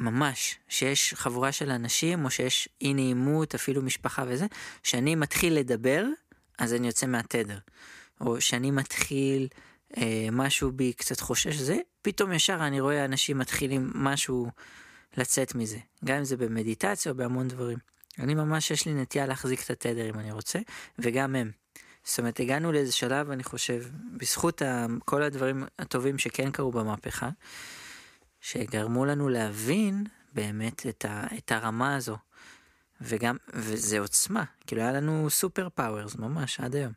Speaker 3: ממש, שיש חבורה של אנשים, או שיש אי נעימות, אפילו משפחה וזה, שאני מתחיל לדבר, אז אני יוצא מהתדר. או שאני מתחיל, אה, משהו בי קצת חושש זה, פתאום ישר אני רואה אנשים מתחילים משהו לצאת מזה. גם אם זה במדיטציה או בהמון דברים. אני ממש, יש לי נטייה להחזיק את התדר אם אני רוצה, וגם הם. זאת אומרת, הגענו לאיזה שלב, אני חושב, בזכות כל הדברים הטובים שכן קרו במהפכה, שגרמו לנו להבין באמת את, ה, את הרמה הזו. וגם, וזה עוצמה, כאילו היה לנו super powers ממש עד היום.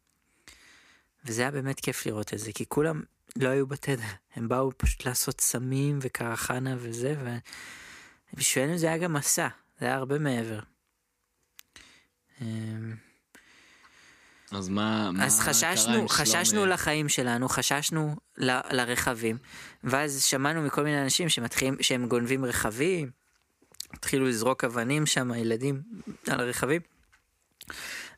Speaker 3: וזה היה באמת כיף לראות את זה, כי כולם לא היו בתדר, הם באו פשוט לעשות סמים וקרחנה וזה, ובשבילנו זה היה גם מסע, זה היה הרבה מעבר.
Speaker 2: אז מה, מה
Speaker 3: אז
Speaker 2: קרה עם
Speaker 3: חששנו, חששנו
Speaker 2: שלומי?
Speaker 3: לחיים שלנו, חששנו ל- לרכבים, ואז שמענו מכל מיני אנשים שמתחילים, שהם גונבים רכבים, התחילו לזרוק אבנים שם, הילדים על הרכבים.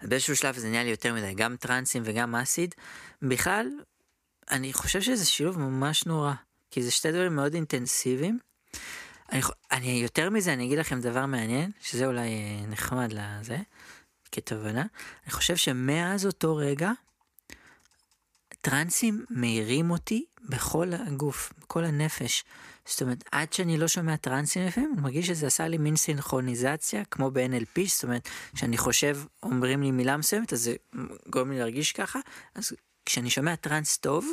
Speaker 3: באיזשהו שלב זה נהיה לי יותר מדי, גם טרנסים וגם אסיד. בכלל, אני חושב שזה שילוב ממש נורא, כי זה שתי דברים מאוד אינטנסיביים. אני, אני יותר מזה, אני אגיד לכם דבר מעניין, שזה אולי אה, נחמד לזה, כתובנה. אני חושב שמאז אותו רגע, טרנסים מאירים אותי בכל הגוף, בכל הנפש. זאת אומרת, עד שאני לא שומע טרנסים לפעמים, אני מרגיש שזה עשה לי מין סינכרוניזציה, כמו ב-NLP, זאת אומרת, כשאני חושב, אומרים לי מילה מסוימת, אז זה גורם לי להרגיש ככה, אז כשאני שומע טרנס טוב,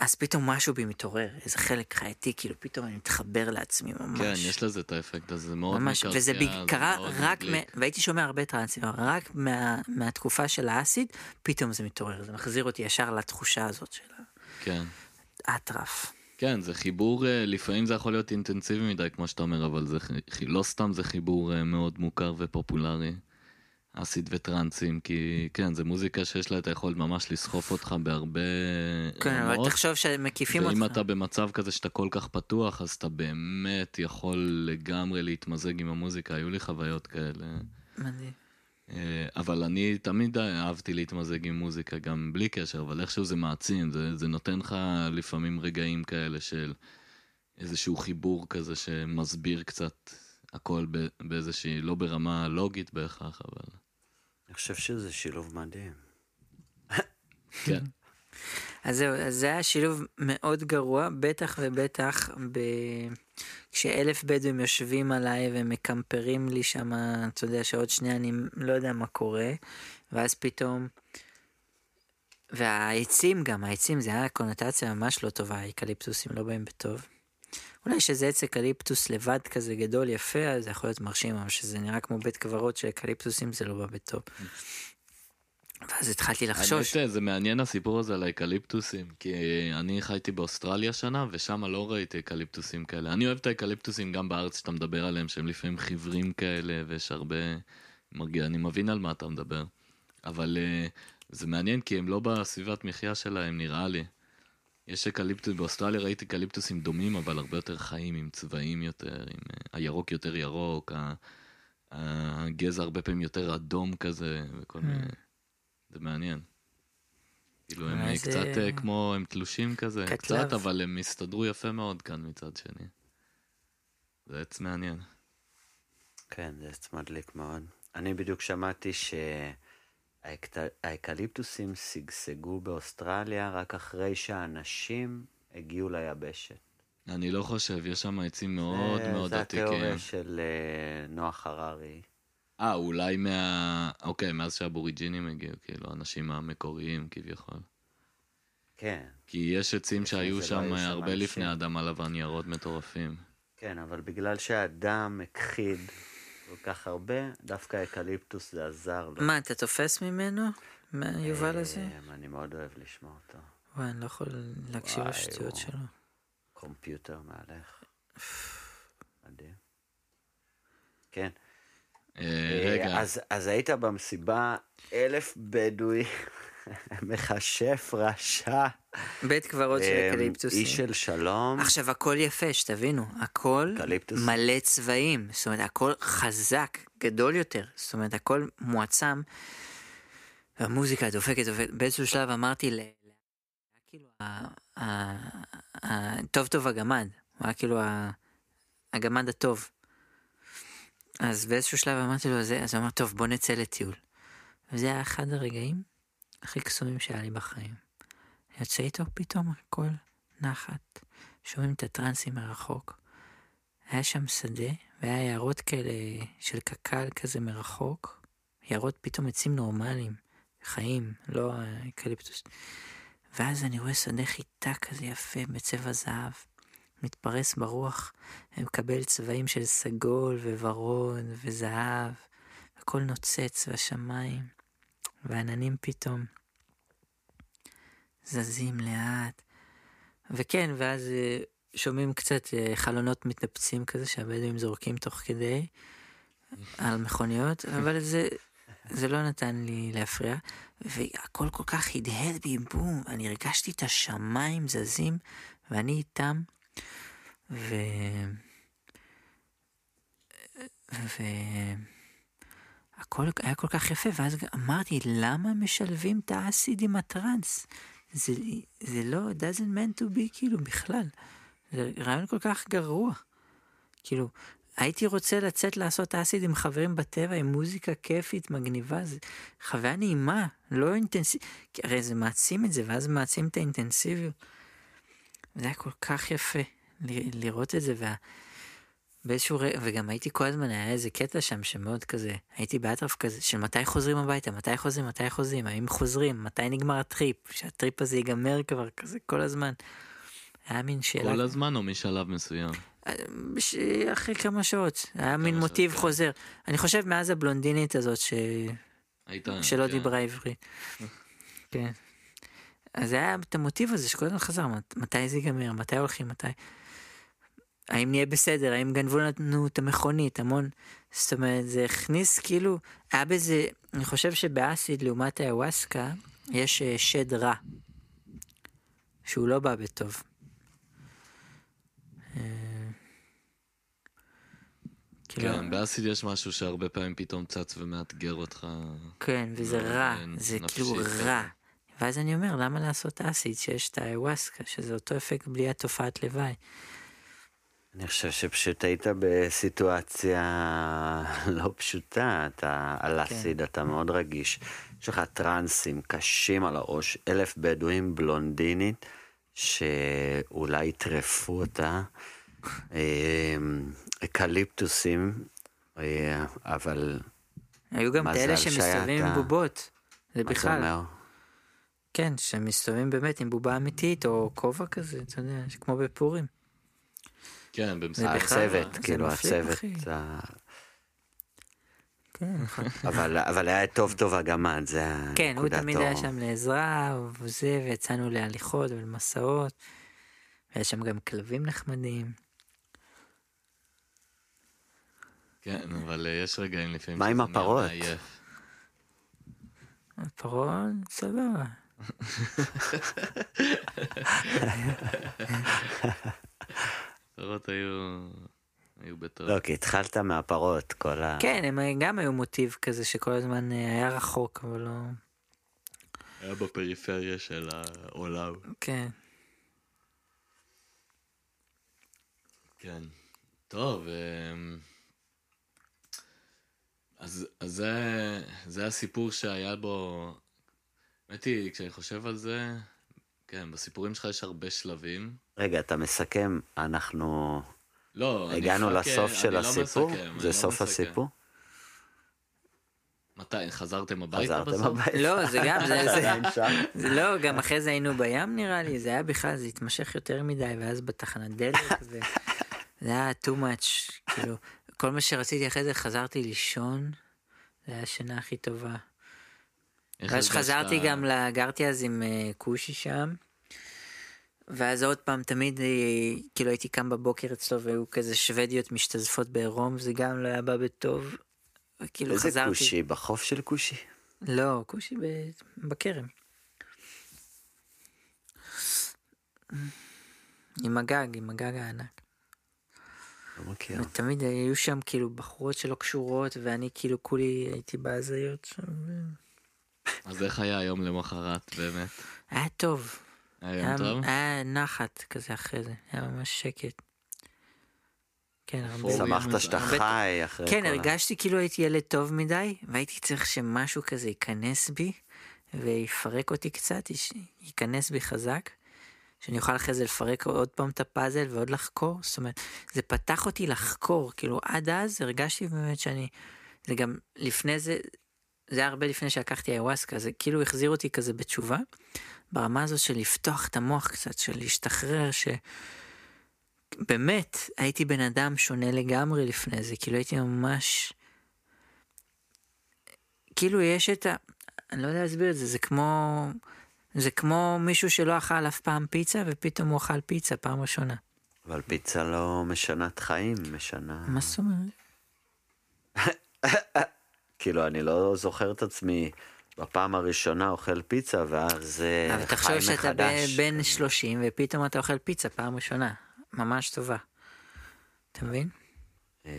Speaker 3: אז פתאום משהו בי מתעורר, איזה חלק חייתי, כאילו פתאום אני מתחבר לעצמי ממש.
Speaker 2: כן, יש לזה את האפקט הזה, מאוד
Speaker 3: ממש,
Speaker 2: מקרקע,
Speaker 3: וזה. קרה רק. מ... והייתי שומע הרבה טרנסים, רק מה... מהתקופה של האסיד, פתאום זה מתעורר, זה מחזיר אותי ישר לתחושה הזאת של
Speaker 2: כן.
Speaker 3: האטרף.
Speaker 2: כן, זה חיבור, אה, לפעמים זה יכול להיות אינטנסיבי מדי, כמו שאתה אומר, אבל זה לא סתם זה חיבור אה, מאוד מוכר ופופולרי, אסיד וטרנסים, כי כן, זה מוזיקה שיש לה את היכולת ממש לסחוף אותך בהרבה
Speaker 3: כן, אבל. תחשוב שמקיפים
Speaker 2: ואם
Speaker 3: אותך.
Speaker 2: אתה במצב כזה שאתה כל כך פתוח, אז אתה באמת יכול לגמרי להתמזג עם המוזיקה, היו לי חוויות כאלה.
Speaker 3: מדהים.
Speaker 2: אה, אבל אני תמיד אהבתי להתמזג עם מוזיקה, גם בלי קשר, אבל איכשהו זה מעצים, זה, זה נותן לך לפעמים רגעים כאלה של איזשהו חיבור כזה שמסביר קצת הכל ב- באיזושהי, לא ברמה לוגית בהכרח, אבל
Speaker 4: אני חושב שזה שילוב מדהים.
Speaker 2: כן.
Speaker 3: אז זהו, אז זה היה שילוב מאוד גרוע, בטח ובטח ב... כשאלף בדואים יושבים עליי ומקמפרים לי שם, אתה יודע שעוד שנייה אני לא יודע מה קורה, ואז פתאום... והעצים גם, העצים זה היה קונוטציה ממש לא טובה, האקליפטוסים לא באים בטוב. אולי שזה עץ אקליפטוס לבד כזה גדול יפה, אז זה יכול להיות מרשים, אבל שזה נראה כמו בית קברות של אקליפטוסים זה לא בא בטוב. ואז התחלתי לחשוש.
Speaker 2: האמת, זה מעניין הסיפור הזה על האקליפטוסים, כי אני חייתי באוסטרליה שנה, ושם לא ראיתי אקליפטוסים כאלה. אני אוהב את האקליפטוסים גם בארץ שאתה מדבר עליהם, שהם לפעמים חיוורים כאלה, ויש הרבה... מרגיע, אני מבין על מה אתה מדבר. אבל אה, זה מעניין, כי הם לא בסביבת מחיה שלהם, נראה לי. יש אקליפטוס, באוסטרליה ראיתי אקליפטוסים דומים, אבל הרבה יותר חיים, עם צבעים יותר, עם אה, הירוק יותר ירוק, הגזע הרבה פעמים יותר אדום כזה, וכל מיני... זה מעניין. כאילו הם אה,
Speaker 3: זה-
Speaker 2: קצת אה, כמו, הם תלושים כזה,
Speaker 3: קטלב.
Speaker 2: קצת, אבל הם הסתדרו יפה מאוד כאן מצד שני. זה עץ מעניין.
Speaker 4: כן, זה עץ מדליק מאוד. אני בדיוק שמעתי שהאקליפטוסים שגשגו באוסטרליה רק אחרי שהאנשים הגיעו ליבשת.
Speaker 2: אני לא חושב, יש שם עצים מאוד
Speaker 4: זה-
Speaker 2: מאוד
Speaker 4: זה
Speaker 2: עתיקים.
Speaker 4: התיאוריה של אה, נוח הררי.
Speaker 2: אה, אולי מה... אוקיי, מאז שהאבוריג'ינים הגיעו, כאילו, האנשים המקוריים כביכול.
Speaker 4: כן,
Speaker 2: כי יש עצים שהיו
Speaker 4: זה לא
Speaker 2: שם
Speaker 4: שם
Speaker 2: הרבה. לפני אדם הלבן, יערות מטורפים.
Speaker 4: כן, אבל בגלל שהאדם הכחיד כל כך הרבה, דווקא האקליפטוס זה עזר לו.
Speaker 3: מה, אתה תופס ממנו? מהיובל הזה?
Speaker 4: אה, אני מאוד אוהב לשמוע אותו.
Speaker 3: וואי, אני לא יכול להקשיב לשטויות שלו.
Speaker 4: computer מהלך. מדהים. כן.
Speaker 2: אה,
Speaker 4: אה,
Speaker 2: רגע,
Speaker 4: אז, אז היית במסיבה אלף בדואי, מכשף רשע,
Speaker 3: בית קברות של
Speaker 4: אה,
Speaker 3: אקליפטוסים.
Speaker 4: איש של שלום.
Speaker 3: עכשיו הכל יפה, שתבינו, הכל
Speaker 4: אקליפטוס.
Speaker 3: מלא צבעים, זאת אומרת הכל חזק, גדול יותר, זאת אומרת הכל מועצם, והמוזיקה דופקת, דופקת, באיזשהו שלב אמרתי ל... כאילו, ה- ה- ה- טוב טוב הגמד, הוא היה כאילו הגמד הטוב. אז באיזשהו שלב אמרתי לו זה, אז הוא אמר, טוב בוא נצא לטיול. וזה היה אחד הרגעים הכי קסומים שהיה לי בחיים. יוצא איתו פתאום הכל נחת, שומעים את הטרנסים מרחוק. היה שם שדה, והיה יערות כאלה של קק"ל כזה מרחוק. יערות פתאום עצים נורמליים, חיים, לא האקליפטוס. ואז אני רואה שדה חיטה כזה יפה בצבע זהב, מתפרס ברוח, ומקבל צבעים של סגול וורוד וזהב, הכל נוצץ בשמיים, והעננים פתאום זזים לאט. וכן, ואז אה, שומעים קצת אה, חלונות מתנפצים כזה שהבדואים זורקים תוך כדי על מכוניות, אבל זה, זה לא נתן לי להפריע, והכל כל כך הדהד בי, בום, אני הרגשתי את השמיים זזים, ואני איתם, ו... ו... הכל היה כל כך יפה, ואז אמרתי, למה משלבים את האסיד עם הטראנס? זה, זה לא, doesn't meant to be כאילו בכלל. זה רעיון כל כך גרוע. כאילו, הייתי רוצה לצאת לעשות אסיד עם חברים בטבע, עם מוזיקה כיפית, מגניבה, זה חוויה נעימה, לא אינטנסיבית, הרי זה מעצים את זה, ואז מעצים את האינטנסיביות. זה היה כל כך יפה לראות את זה, וה... באיזשהו רגע, וגם הייתי כל הזמן, היה איזה קטע שם שמאוד כזה, הייתי באטרף כזה, של מתי חוזרים הביתה, מתי חוזרים, מתי חוזרים, האם חוזרים, מתי נגמר הטריפ, שהטריפ הזה ייגמר כבר כזה כל הזמן. היה מין שאלה,
Speaker 2: כל הזמן או משלב מסוים?
Speaker 3: בש... אחרי כמה שעות, היה מין
Speaker 2: שעות,
Speaker 3: מוטיב
Speaker 2: כן.
Speaker 3: חוזר. אני חושב מאז הבלונדינית הזאת ש...
Speaker 2: היית...
Speaker 3: שלא
Speaker 2: כן.
Speaker 3: דיברה עברית. כן. אז היה את המוטיב הזה שכל הזמן חזר, מת- מתי זה ייגמר, מתי הולכים, מתי... האם נהיה בסדר, האם גנבו לנו את המכונית, המון... זאת אומרת, זה הכניס כאילו, היה בזה, אני חושב שבאסיד לעומת האווסקה, יש אה, שד רע. שהוא לא בא בטוב. אה, כאילו,
Speaker 2: כן, באסיד יש משהו שהרבה פעמים פתאום צץ ומאתגר אותך.
Speaker 3: כן, וזה
Speaker 2: מאוד,
Speaker 3: רע, זה כאילו. רע. ואז אני אומר, למה לעשות אסיד שיש את האיווסקה, שזה אותו אפקט בלי התופעת לוואי.
Speaker 4: אני חושב שפשוט היית בסיטואציה לא פשוטה, אתה על אסיד, אתה מאוד רגיש. יש לך טרנסים קשים על הראש, אלף בדואים בלונדינית, שאולי יטרפו אותה, אה, אקליפטוסים, אה, אבל
Speaker 3: היו גם כאלה שמסתובבים עם בובות. זה בכלל. כן, שמסתובבים באמת עם בובה אמיתית, או כובע כזה, אתה יודע, כמו בפורים.
Speaker 2: כן,
Speaker 4: הצוות,
Speaker 3: זה
Speaker 4: כאילו הצוות.
Speaker 3: אחי.
Speaker 4: ה-
Speaker 3: כן.
Speaker 4: אבל אבל היה טוב טוב הגמד, זה
Speaker 3: כן, הוא
Speaker 4: הנקודת
Speaker 3: תמיד. היה שם לעזרה, וזה, ויצאנו להליכות ולמסעות. והיה שם גם כלבים נחמדים.
Speaker 2: כן, אבל אה, יש רגעים לפעמים
Speaker 4: מה עם הפרות?
Speaker 3: פרון, סבבה.
Speaker 2: הפרות היו... היו בטוב.
Speaker 4: לא, כי התחלת מהפרות, כל ה...
Speaker 3: כן, הם גם היו מוטיב כזה שכל הזמן אה, היה רחוק, אבל לא...
Speaker 2: היה בפריפריה של העולם.
Speaker 3: כן.
Speaker 2: כן. טוב, אמ, אז, אז זה, זה הסיפור שהיה בו... האמת היא, כשאני חושב על זה, כן, בסיפורים שלך יש הרבה שלבים.
Speaker 4: רגע, אתה מסכם, אנחנו
Speaker 2: לא, אני
Speaker 4: הגענו
Speaker 2: מחכה,
Speaker 4: לסוף
Speaker 2: אני
Speaker 4: של
Speaker 2: לא
Speaker 4: הסיפור?
Speaker 2: מסכם,
Speaker 4: זה
Speaker 2: לא
Speaker 4: סוף
Speaker 2: מסכם.
Speaker 4: הסיפור?
Speaker 2: מתי, חזרתם הביתה
Speaker 4: חזרתם
Speaker 2: בסוף?
Speaker 4: הביתה?
Speaker 3: לא, זה גם, זה, זה? זה לא, גם אחרי זה היינו בים נראה לי, זה היה בכלל, זה התמשך יותר מדי, ואז בתחנת דלק, וזה היה too much, כאילו, כל מה שרציתי אחרי זה חזרתי לישון, זה היה השינה הכי טובה. ואז? חזרתי גם, גרתי אז עם אה, כושי שם, ואז עוד פעם, תמיד, אה, כאילו הייתי קם בבוקר אצלו והיו כזה שוודיות משתזפות בעירום, זה גם לא היה בא בטוב. כאילו
Speaker 4: איזה
Speaker 3: חזרתי...
Speaker 4: כושי? בחוף של כושי?
Speaker 3: לא, כושי ב- בכרם. עם הגג, עם הגג הענק.
Speaker 4: לא מכיר.
Speaker 3: ותמיד היו שם כאילו בחורות שלא קשורות, ואני כאילו כולי הייתי בהזיות שם.
Speaker 2: אז איך היה היום למחרת, באמת?
Speaker 3: היה טוב.
Speaker 2: היה יום טוב?
Speaker 3: היה נחת כזה אחרי זה, היה ממש שקט. כן,
Speaker 4: שמחת שאתה חי אחרי כל
Speaker 3: כן. הרגשתי כאילו הייתי ילד טוב מדי, והייתי צריך שמשהו כזה ייכנס בי, ויפרק אותי קצת, יש- ייכנס בי חזק, שאני אוכל אחרי זה לפרק עוד פעם את הפאזל ועוד לחקור, זאת אומרת, זה פתח אותי לחקור, כאילו עד אז הרגשתי באמת שאני, זה גם לפני זה, זה היה הרבה לפני שלקחתי איוואסקה, זה כאילו החזיר אותי כזה בתשובה, ברמה הזו של לפתוח את המוח קצת, של להשתחרר, ש... באמת, הייתי בן אדם שונה לגמרי לפני זה, כאילו הייתי ממש... כאילו יש את ה... אני לא יודע להסביר את זה, זה כמו... זה כמו מישהו שלא אכל אף פעם פיצה, ופתאום הוא אכל פיצה פעם ראשונה.
Speaker 4: אבל פיצה לא משנת חיים, משנה...
Speaker 3: מה זאת אומרת?
Speaker 4: כאילו, אני לא זוכר את עצמי בפעם הראשונה אוכל פיצה, ואז אה,
Speaker 3: אבל
Speaker 4: חי
Speaker 3: תחשוב שאתה
Speaker 4: מחדש.
Speaker 3: ב- בן 30, ופתאום אתה אוכל פיצה פעם ראשונה. ממש טובה. אתה מבין?
Speaker 4: אה,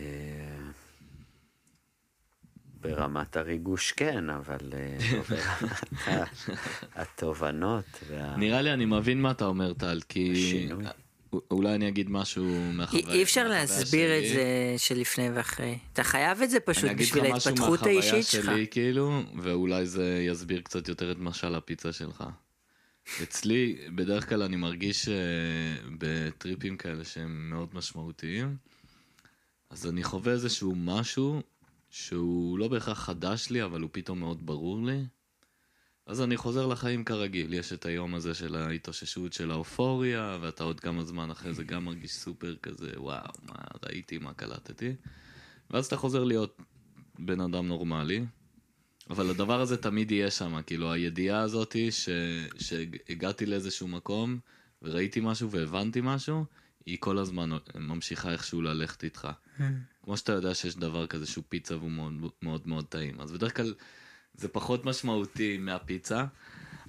Speaker 4: ברמת הריגוש כן, אבל אה, ברמת התובנות וה...
Speaker 2: נראה לי אני מבין מה אתה אומר, טל, כי...
Speaker 4: השינוי.
Speaker 2: אולי אני אגיד משהו מהחוויה.
Speaker 3: אי אפשר להסביר את. זה שלפני ואחרי. אתה חייב את זה פשוט
Speaker 2: אני אגיד
Speaker 3: בשביל
Speaker 2: לך משהו
Speaker 3: ההתפתחות
Speaker 2: מהחוויה
Speaker 3: האישית שלך.
Speaker 2: שלי, כאילו, ואולי זה יסביר קצת יותר את משל הפיצה שלך. אצלי, בדרך כלל אני מרגיש אה, בטריפים כאלה שהם מאוד משמעותיים, אז אני חווה איזשהו משהו שהוא לא בהכרח חדש לי, אבל הוא פתאום מאוד ברור לי. אז אני חוזר לחיים כרגיל, יש את היום הזה של ההתאוששות של האופוריה, ואתה עוד כמה זמן אחרי זה גם מרגיש סופר כזה, וואו, מה ראיתי, מה קלטתי. ואז אתה חוזר להיות בן אדם נורמלי, אבל הדבר הזה תמיד יהיה שם, כאילו הידיעה הזאתי ש... שהגעתי לאיזשהו מקום וראיתי משהו והבנתי משהו, היא כל הזמן ממשיכה איכשהו ללכת איתך. כמו שאתה יודע שיש דבר כזה שהוא פיצה והוא מאוד מאוד, מאוד טעים, אז בדרך כלל זה פחות משמעותי מהפיצה,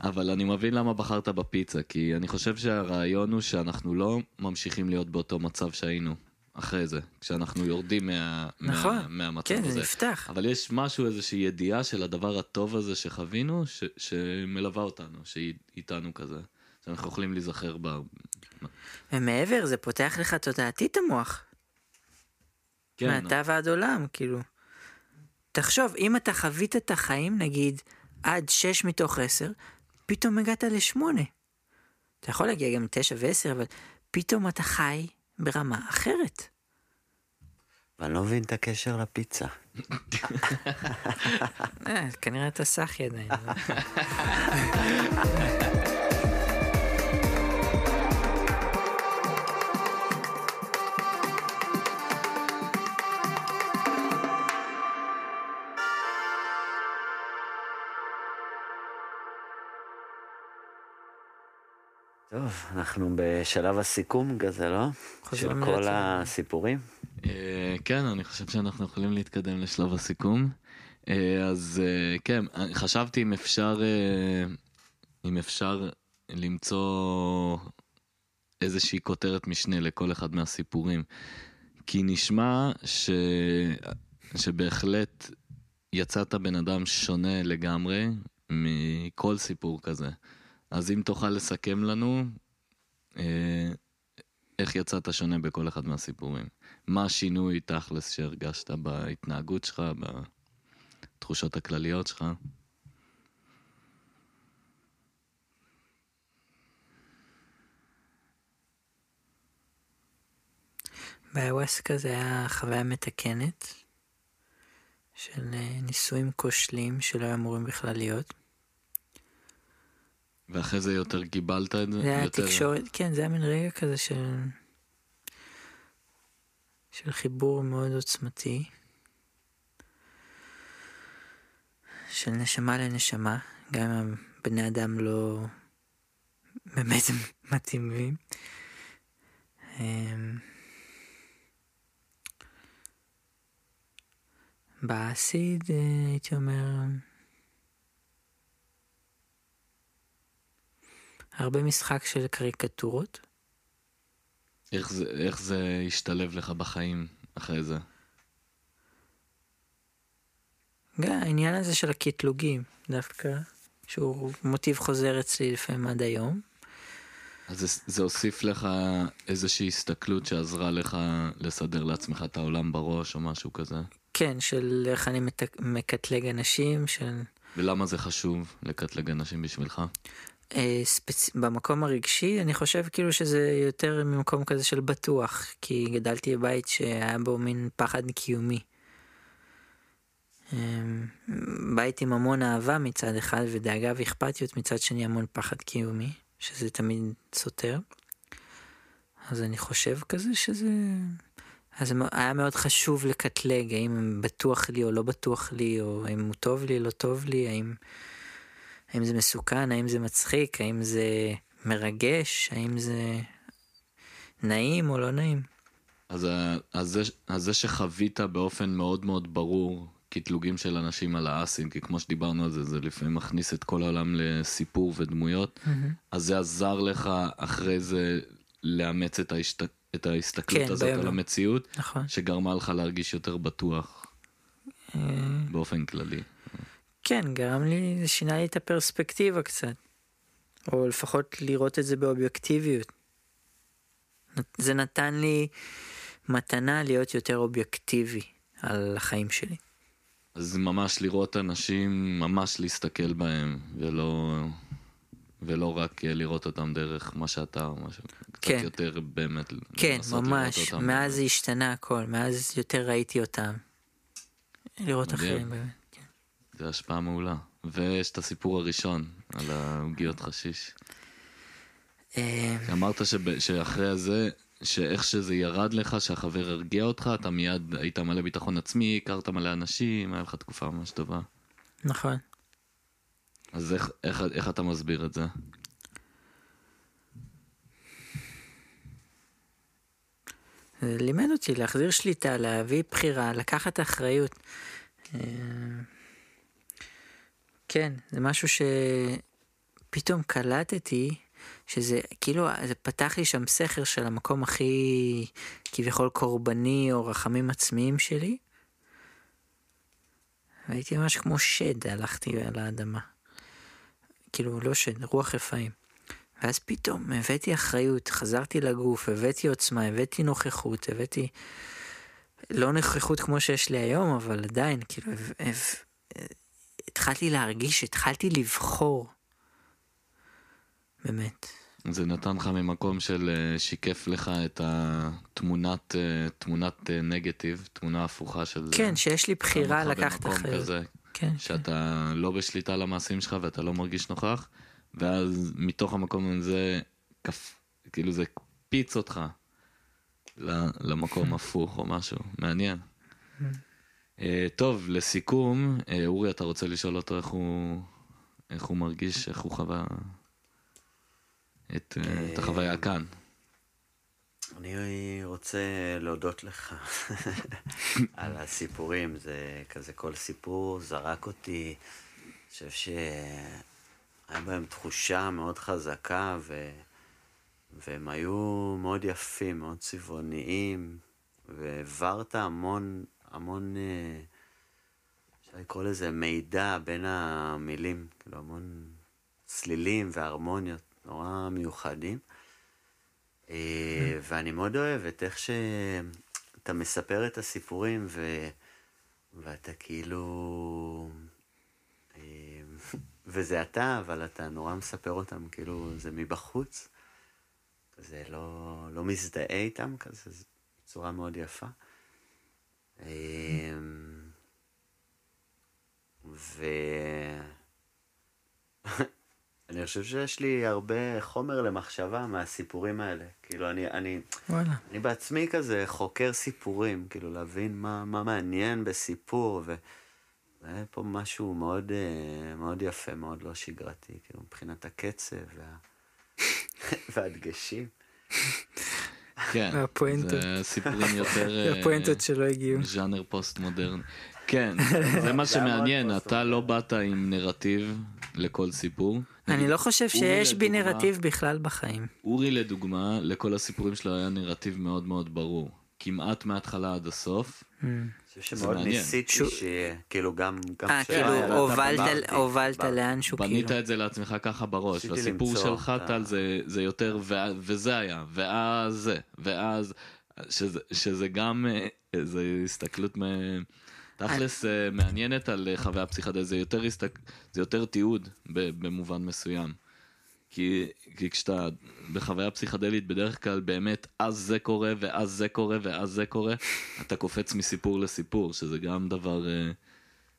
Speaker 2: אבל אני מבין למה בחרת בפיצה, כי אני חושב שהרעיון הוא שאנחנו לא ממשיכים להיות באותו מצב שהיינו אחרי זה, כשאנחנו יורדים מה,
Speaker 3: נכון,
Speaker 2: מה, מהמצב
Speaker 3: כן,
Speaker 2: הזה.
Speaker 3: זה נפתח.
Speaker 2: אבל יש משהו, איזושהי ידיעה של הדבר הטוב הזה שחווינו, ש, שמלווה אותנו, שהיא איתנו כזה. שאנחנו יכולים להיזכר בה.
Speaker 3: ומעבר, זה פותח לך תודעתית המוח.
Speaker 2: כן,
Speaker 3: מעתה ועד עולם, כאילו. תחשוב, אם אתה חווית את החיים, נגיד, עד 6 מתוך 10, פתאום הגעת ל-8. אתה יכול להגיע גם ל-9 ו-10, אבל פתאום אתה חי ברמה אחרת.
Speaker 4: ואני לא מבין את הקשר לפיצה.
Speaker 3: אה, כנראה אתה סאחי עדיין.
Speaker 4: טוב, אנחנו בשלב הסיכום כזה, לא? של כל
Speaker 3: לעצמנו.
Speaker 4: הסיפורים.
Speaker 2: אה, כן, אני חושב שאנחנו יכולים להתקדם לשלב הסיכום. אה, אז אה, כן, חשבתי אם אפשר, אם אפשר למצוא איזושהי כותרת משנה לכל אחד מהסיפורים. כי נשמע ש... שבהחלט יצאת בן אדם שונה לגמרי מכל סיפור כזה. אז אם תוכל לסכם לנו, אה, איך יצאת שונה בכל אחד מהסיפורים? מה השינוי תכלס שהרגשת בהתנהגות שלך, בתחושות הכלליות שלך?
Speaker 3: באיווסקה זה היה חוויה מתקנת של אה, ניסויים כושלים שלא אמורים בכלל להיות.
Speaker 2: ואחרי זה יותר קיבלת את זה?
Speaker 3: זה היה
Speaker 2: יותר...
Speaker 3: תקשורת, כן, זה היה מין רגע כזה של... של חיבור מאוד עוצמתי. של נשמה לנשמה, גם אם בני אדם לא באמת מתאימים. אמ, באסיד, אה, הייתי אומר, הרבה משחק של קריקטורות.
Speaker 2: איך זה, איך זה השתלב לך בחיים אחרי זה?
Speaker 3: גם העניין הזה של הקטלוגים, דווקא, שהוא מוטיב חוזר אצלי לפעמים עד היום.
Speaker 2: אז זה, זה הוסיף לך איזושהי הסתכלות שעזרה לך לסדר לעצמך את העולם בראש או משהו כזה?
Speaker 3: כן, של איך אני מקטלג אנשים, של...
Speaker 2: ולמה זה חשוב לקטלג אנשים בשבילך?
Speaker 3: אה, ספצ... במקום הרגשי, אני חושב כאילו שזה יותר ממקום כזה של בטוח, כי גדלתי בבית שהיה בו מין פחד קיומי. אמ, בית עם המון אהבה מצד אחד ודאגה ואכפתיות מצד שני המון פחד קיומי, שזה תמיד סותר. אז אני חושב כזה שזה... אז היה מאוד חשוב לקטלג, האם בטוח לי או לא בטוח לי, או האם הוא טוב לי, לא טוב לי, האם, האם זה מסוכן, האם זה מצחיק, האם זה מרגש, האם זה נעים או לא נעים.
Speaker 2: אז, ה- אז, זה, אז זה שחווית באופן מאוד מאוד ברור קטלוגים של אנשים על האסים, כי כמו שדיברנו על זה, זה לפעמים מכניס את כל העולם לסיפור ודמויות, אז זה עזר לך אחרי זה לאמץ את, ההשת... את ההסתכלות
Speaker 3: כן,
Speaker 2: הזאת על. המציאות,
Speaker 3: נכון.
Speaker 2: שגרמה לך להרגיש יותר בטוח באופן כללי.
Speaker 3: כן, גרם לי, זה שינה לי את הפרספקטיבה קצת. או לפחות לראות את זה באובייקטיביות. זה נתן לי מתנה להיות יותר אובייקטיבי על החיים שלי.
Speaker 2: אז ממש לראות אנשים, ממש להסתכל בהם, ולא, ולא רק אה, לראות אותם דרך מה שאתה או משהו. קצת
Speaker 3: כן.
Speaker 2: יותר באמת
Speaker 3: כן,
Speaker 2: לנסות לראות
Speaker 3: ממש. מאז זה השתנה הכל, מאז יותר ראיתי אותם. לראות
Speaker 2: מדהים.
Speaker 3: אחרים באמת.
Speaker 2: זה השפעה מעולה. ויש את הסיפור הראשון, על העוגיות חשיש.
Speaker 3: אה,
Speaker 2: אמרת שב, שאחרי זה, שאיך שזה ירד לך, שהחבר הרגיע אותך, אתה מיד היית מלא ביטחון עצמי, הכרת מלא אנשים, היה לך תקופה ממש טובה.
Speaker 3: נכון.
Speaker 2: אז איך, איך, איך אתה מסביר את זה?
Speaker 3: זה לימד אותי להחזיר שליטה, להביא בחירה, לקחת אחריות. כן, זה משהו שפתאום קלטתי, שזה כאילו, זה פתח לי שם סכר של המקום הכי כביכול קורבני או רחמים עצמיים שלי. והייתי ממש כמו שד, הלכתי על האדמה. כאילו, לא שד, רוח רפאים. ואז פתאום הבאתי אחריות, חזרתי לגוף, הבאתי עוצמה, הבאתי נוכחות, הבאתי... לא נוכחות כמו שיש לי היום, אבל עדיין, כאילו, התחלתי להרגיש, התחלתי לבחור. באמת.
Speaker 2: זה נתן לך ממקום של אה, שיקף לך את התמונת, אה, תמונת אה, נגטיב, תמונה הפוכה של זה.
Speaker 3: כן, שיש לי בחירה לקחת אחריות.
Speaker 2: כזה,
Speaker 3: כן, כן.
Speaker 2: שאתה לא בשליטה על המעשים שלך ואתה לא מרגיש נוכח, ואז מתוך המקום הזה, כף, כאילו זה הקפיץ אותך למקום הפוך או משהו, מעניין. אה, טוב, לסיכום, אה, אורי, אתה רוצה לשאול אותו איך הוא, איך הוא מרגיש, איך הוא חווה את, אה, את החוויה כאן?
Speaker 4: אני רוצה להודות לך על הסיפורים, זה כזה כל סיפור זרק אותי, אני חושב שהיה בהם תחושה מאוד חזקה ו... והם היו מאוד יפים, מאוד צבעוניים, והעברת המון, המון, אה, אפשר לקרוא לזה מידע בין המילים, כאילו המון צלילים והרמוניות נורא מיוחדים. אה, ואני מאוד אוהב את איך שאתה מספר את הסיפורים ו... ואתה כאילו... אה, וזה אתה, אבל אתה נורא מספר אותם כאילו זה מבחוץ. כזה לא, לא מזדהה איתם, כזה זה בצורה מאוד יפה. אה, ו... אני חושב שיש לי הרבה חומר למחשבה מהסיפורים האלה. כאילו, אני, אני,
Speaker 3: וואלה.
Speaker 4: אני בעצמי כזה חוקר סיפורים, כאילו להבין מה, מה מעניין בסיפור, ו... והיה פה משהו מאוד, אה, מאוד יפה, מאוד לא שגרתי, כאילו מבחינת הקצב וה... והדגשים.
Speaker 2: כן,
Speaker 3: והפואנטות.
Speaker 2: זה סיפורים יותר... אה,
Speaker 3: הפואנטות שלא הגיעו.
Speaker 2: ז'אנר פוסט מודרני. כן, זה מה שמעניין, אתה לא באת עם נרטיב לכל סיפור.
Speaker 3: אני לא חושב שיש בי נרטיב בכלל בחיים.
Speaker 2: אורי לדוגמה, לכל הסיפורים שלו היה נרטיב מאוד מאוד ברור. כמעט מההתחלה עד הסוף.
Speaker 4: אני חושב
Speaker 2: זה
Speaker 4: שמאוד. ניסיתי שיהיה, כאילו גם... גם
Speaker 3: אה, כאילו
Speaker 4: לא
Speaker 3: הובלת-. לאנשהו
Speaker 2: בנית
Speaker 3: כאילו.
Speaker 2: את זה לעצמך ככה בראש, והסיפור
Speaker 4: למצוא
Speaker 2: שלך, טל, זה, זה יותר, וזה היה, ואז זה, ואז, שזה, שזה גם, אה, איזו הסתכלות, תכלס אה, מעניינת על אה, חוויה פסיכדלית, זה יותר, הסתק... זה יותר תיעוד במובן מסוים. כי, כי כשאתה בחוויה פסיכדלית בדרך כלל באמת אז זה קורה ואז זה קורה ואז זה קורה אתה קופץ מסיפור לסיפור שזה גם דבר אה,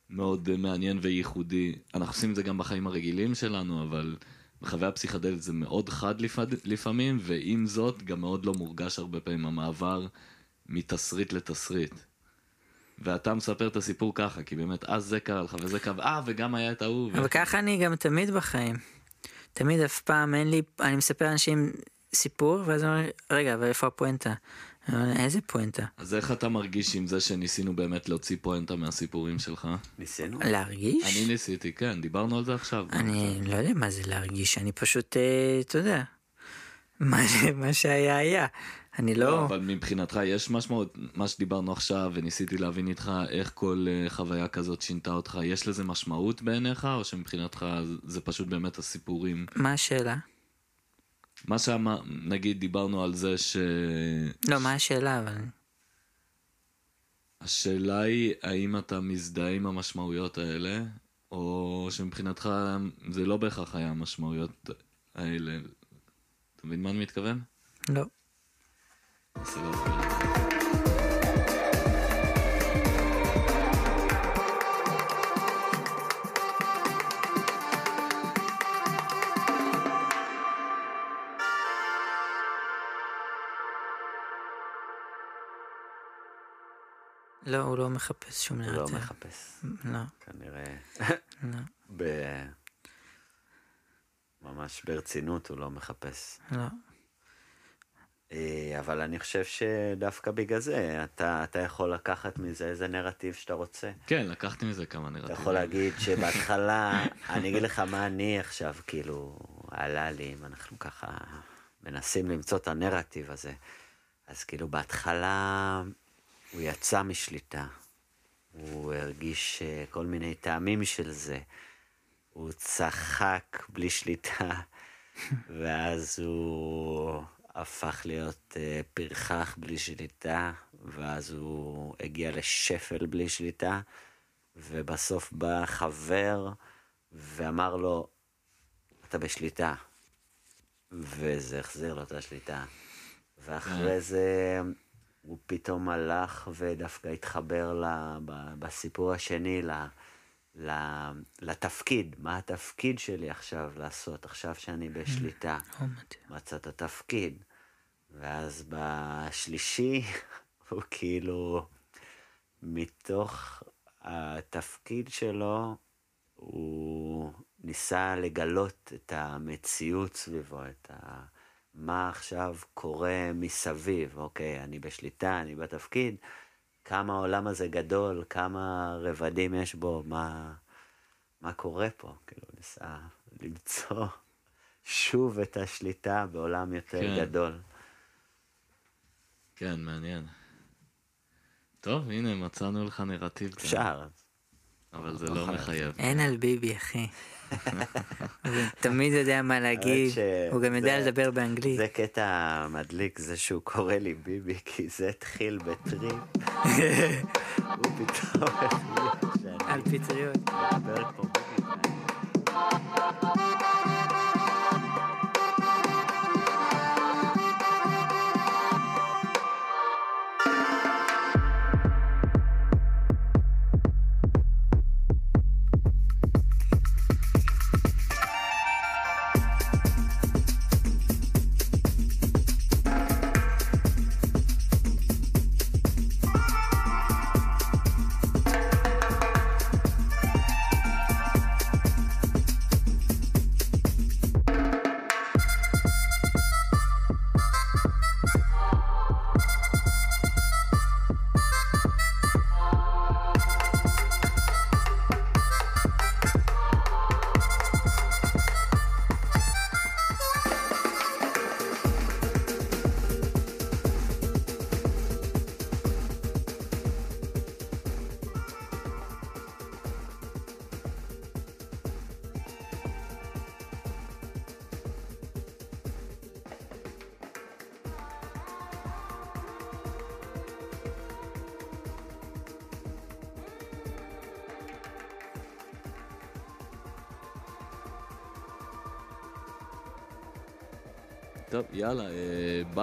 Speaker 2: מאוד אה, מעניין וייחודי אנחנו עושים את זה גם בחיים הרגילים שלנו אבל בחוויה פסיכדלית זה מאוד חד לפעד, לפעמים ועם זאת גם מאוד לא מורגש הרבה פעמים המעבר מתסריט לתסריט. ואתה מספר את הסיפור ככה כי באמת אז זה קרה לך וזה קרה אה וגם היה את ההוא.
Speaker 3: אבל ככה אני גם תמיד בחיים. תמיד אף פעם אין לי, אני מספר לאנשים סיפור, ואז אני אומר, רגע, אבל איפה הפואנטה? איזה פואנטה?
Speaker 2: אז איך אתה מרגיש עם זה שניסינו באמת להוציא פואנטה מהסיפורים שלך?
Speaker 4: ניסינו?
Speaker 3: להרגיש?
Speaker 2: אני ניסיתי, כן, דיברנו על זה עכשיו.
Speaker 3: אני לא יודע מה זה להרגיש, אני פשוט, אה, אתה יודע, מה שהיה היה. אני לא...
Speaker 2: אבל מבחינתך יש משמעות, מה שדיברנו עכשיו וניסיתי להבין איתך איך כל אה, חוויה כזאת שינתה אותך, יש לזה משמעות בעיניך או שמבחינתך זה פשוט באמת הסיפורים?
Speaker 3: מה השאלה?
Speaker 2: מה שנגיד דיברנו על זה ש...
Speaker 3: לא, מה השאלה אבל...
Speaker 2: השאלה היא האם אתה מזדהה עם המשמעויות האלה או שמבחינתך זה לא בהכרח היה המשמעויות האלה. אתה מבין מה אני מתכוון?
Speaker 3: לא.
Speaker 2: סבבה.
Speaker 3: לא, הוא לא מחפש שום
Speaker 4: הוא לא
Speaker 3: נרטיב.
Speaker 4: מחפש,
Speaker 3: לא,
Speaker 4: כנראה.
Speaker 3: לא,
Speaker 4: ב... ממש ברצינות הוא לא מחפש.
Speaker 3: לא.
Speaker 4: אה, אבל אני חושב שדווקא בגלל זה, אתה, אתה יכול לקחת מזה איזה נרטיב שאתה רוצה.
Speaker 2: כן, לקחתי מזה כמה
Speaker 4: אתה
Speaker 2: נרטיבים.
Speaker 4: יכול להגיד שבהתחלה, אני אגיד לך מה אני עכשיו, כאילו, עלה לי, אם אנחנו ככה מנסים למצוא את הנרטיב הזה. אז כאילו, בהתחלה הוא יצא משליטה. הוא הרגיש אה, כל מיני טעמים של זה. הוא צחק בלי שליטה. ואז הוא הפך להיות אה, פרחח בלי שליטה, ואז הוא הגיע לשפל בלי שליטה, ובסוף בא חבר ואמר לו, אתה בשליטה. וזה החזיר לו את השליטה. ואחרי זה הוא פתאום הלך ודווקא התחבר ל, ב, בסיפור השני ל, ל, לתפקיד. מה התפקיד שלי עכשיו לעשות, עכשיו שאני בשליטה?
Speaker 3: או, מדהים.
Speaker 4: מצא את התפקיד. ואז בשלישי הוא כאילו, מתוך התפקיד שלו, הוא ניסה לגלות את המציאות סביבו, את ה... מה עכשיו קורה מסביב, אוקיי, אני בשליטה, אני בתפקיד, כמה העולם הזה גדול, כמה רבדים יש בו, מה, מה קורה פה, כאילו, ניסה למצוא שוב את השליטה בעולם יותר
Speaker 2: כן.
Speaker 4: גדול.
Speaker 2: כן, מעניין. טוב, הנה, מצאנו לך נרטיב. כאן.
Speaker 4: אפשר.
Speaker 2: אבל זה לא מחייב.
Speaker 3: אין על ביבי, אחי. תמיד יודע מה להגיד,
Speaker 4: ש-
Speaker 3: הוא גם יודע
Speaker 4: זה-
Speaker 3: לדבר באנגלית.
Speaker 4: זה קטע מדליק, זה שהוא קורא לי ביבי, כי זה התחיל בטריפ. הוא פתאום החליט שאני
Speaker 3: על פטריות.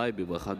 Speaker 2: ביי בברכת...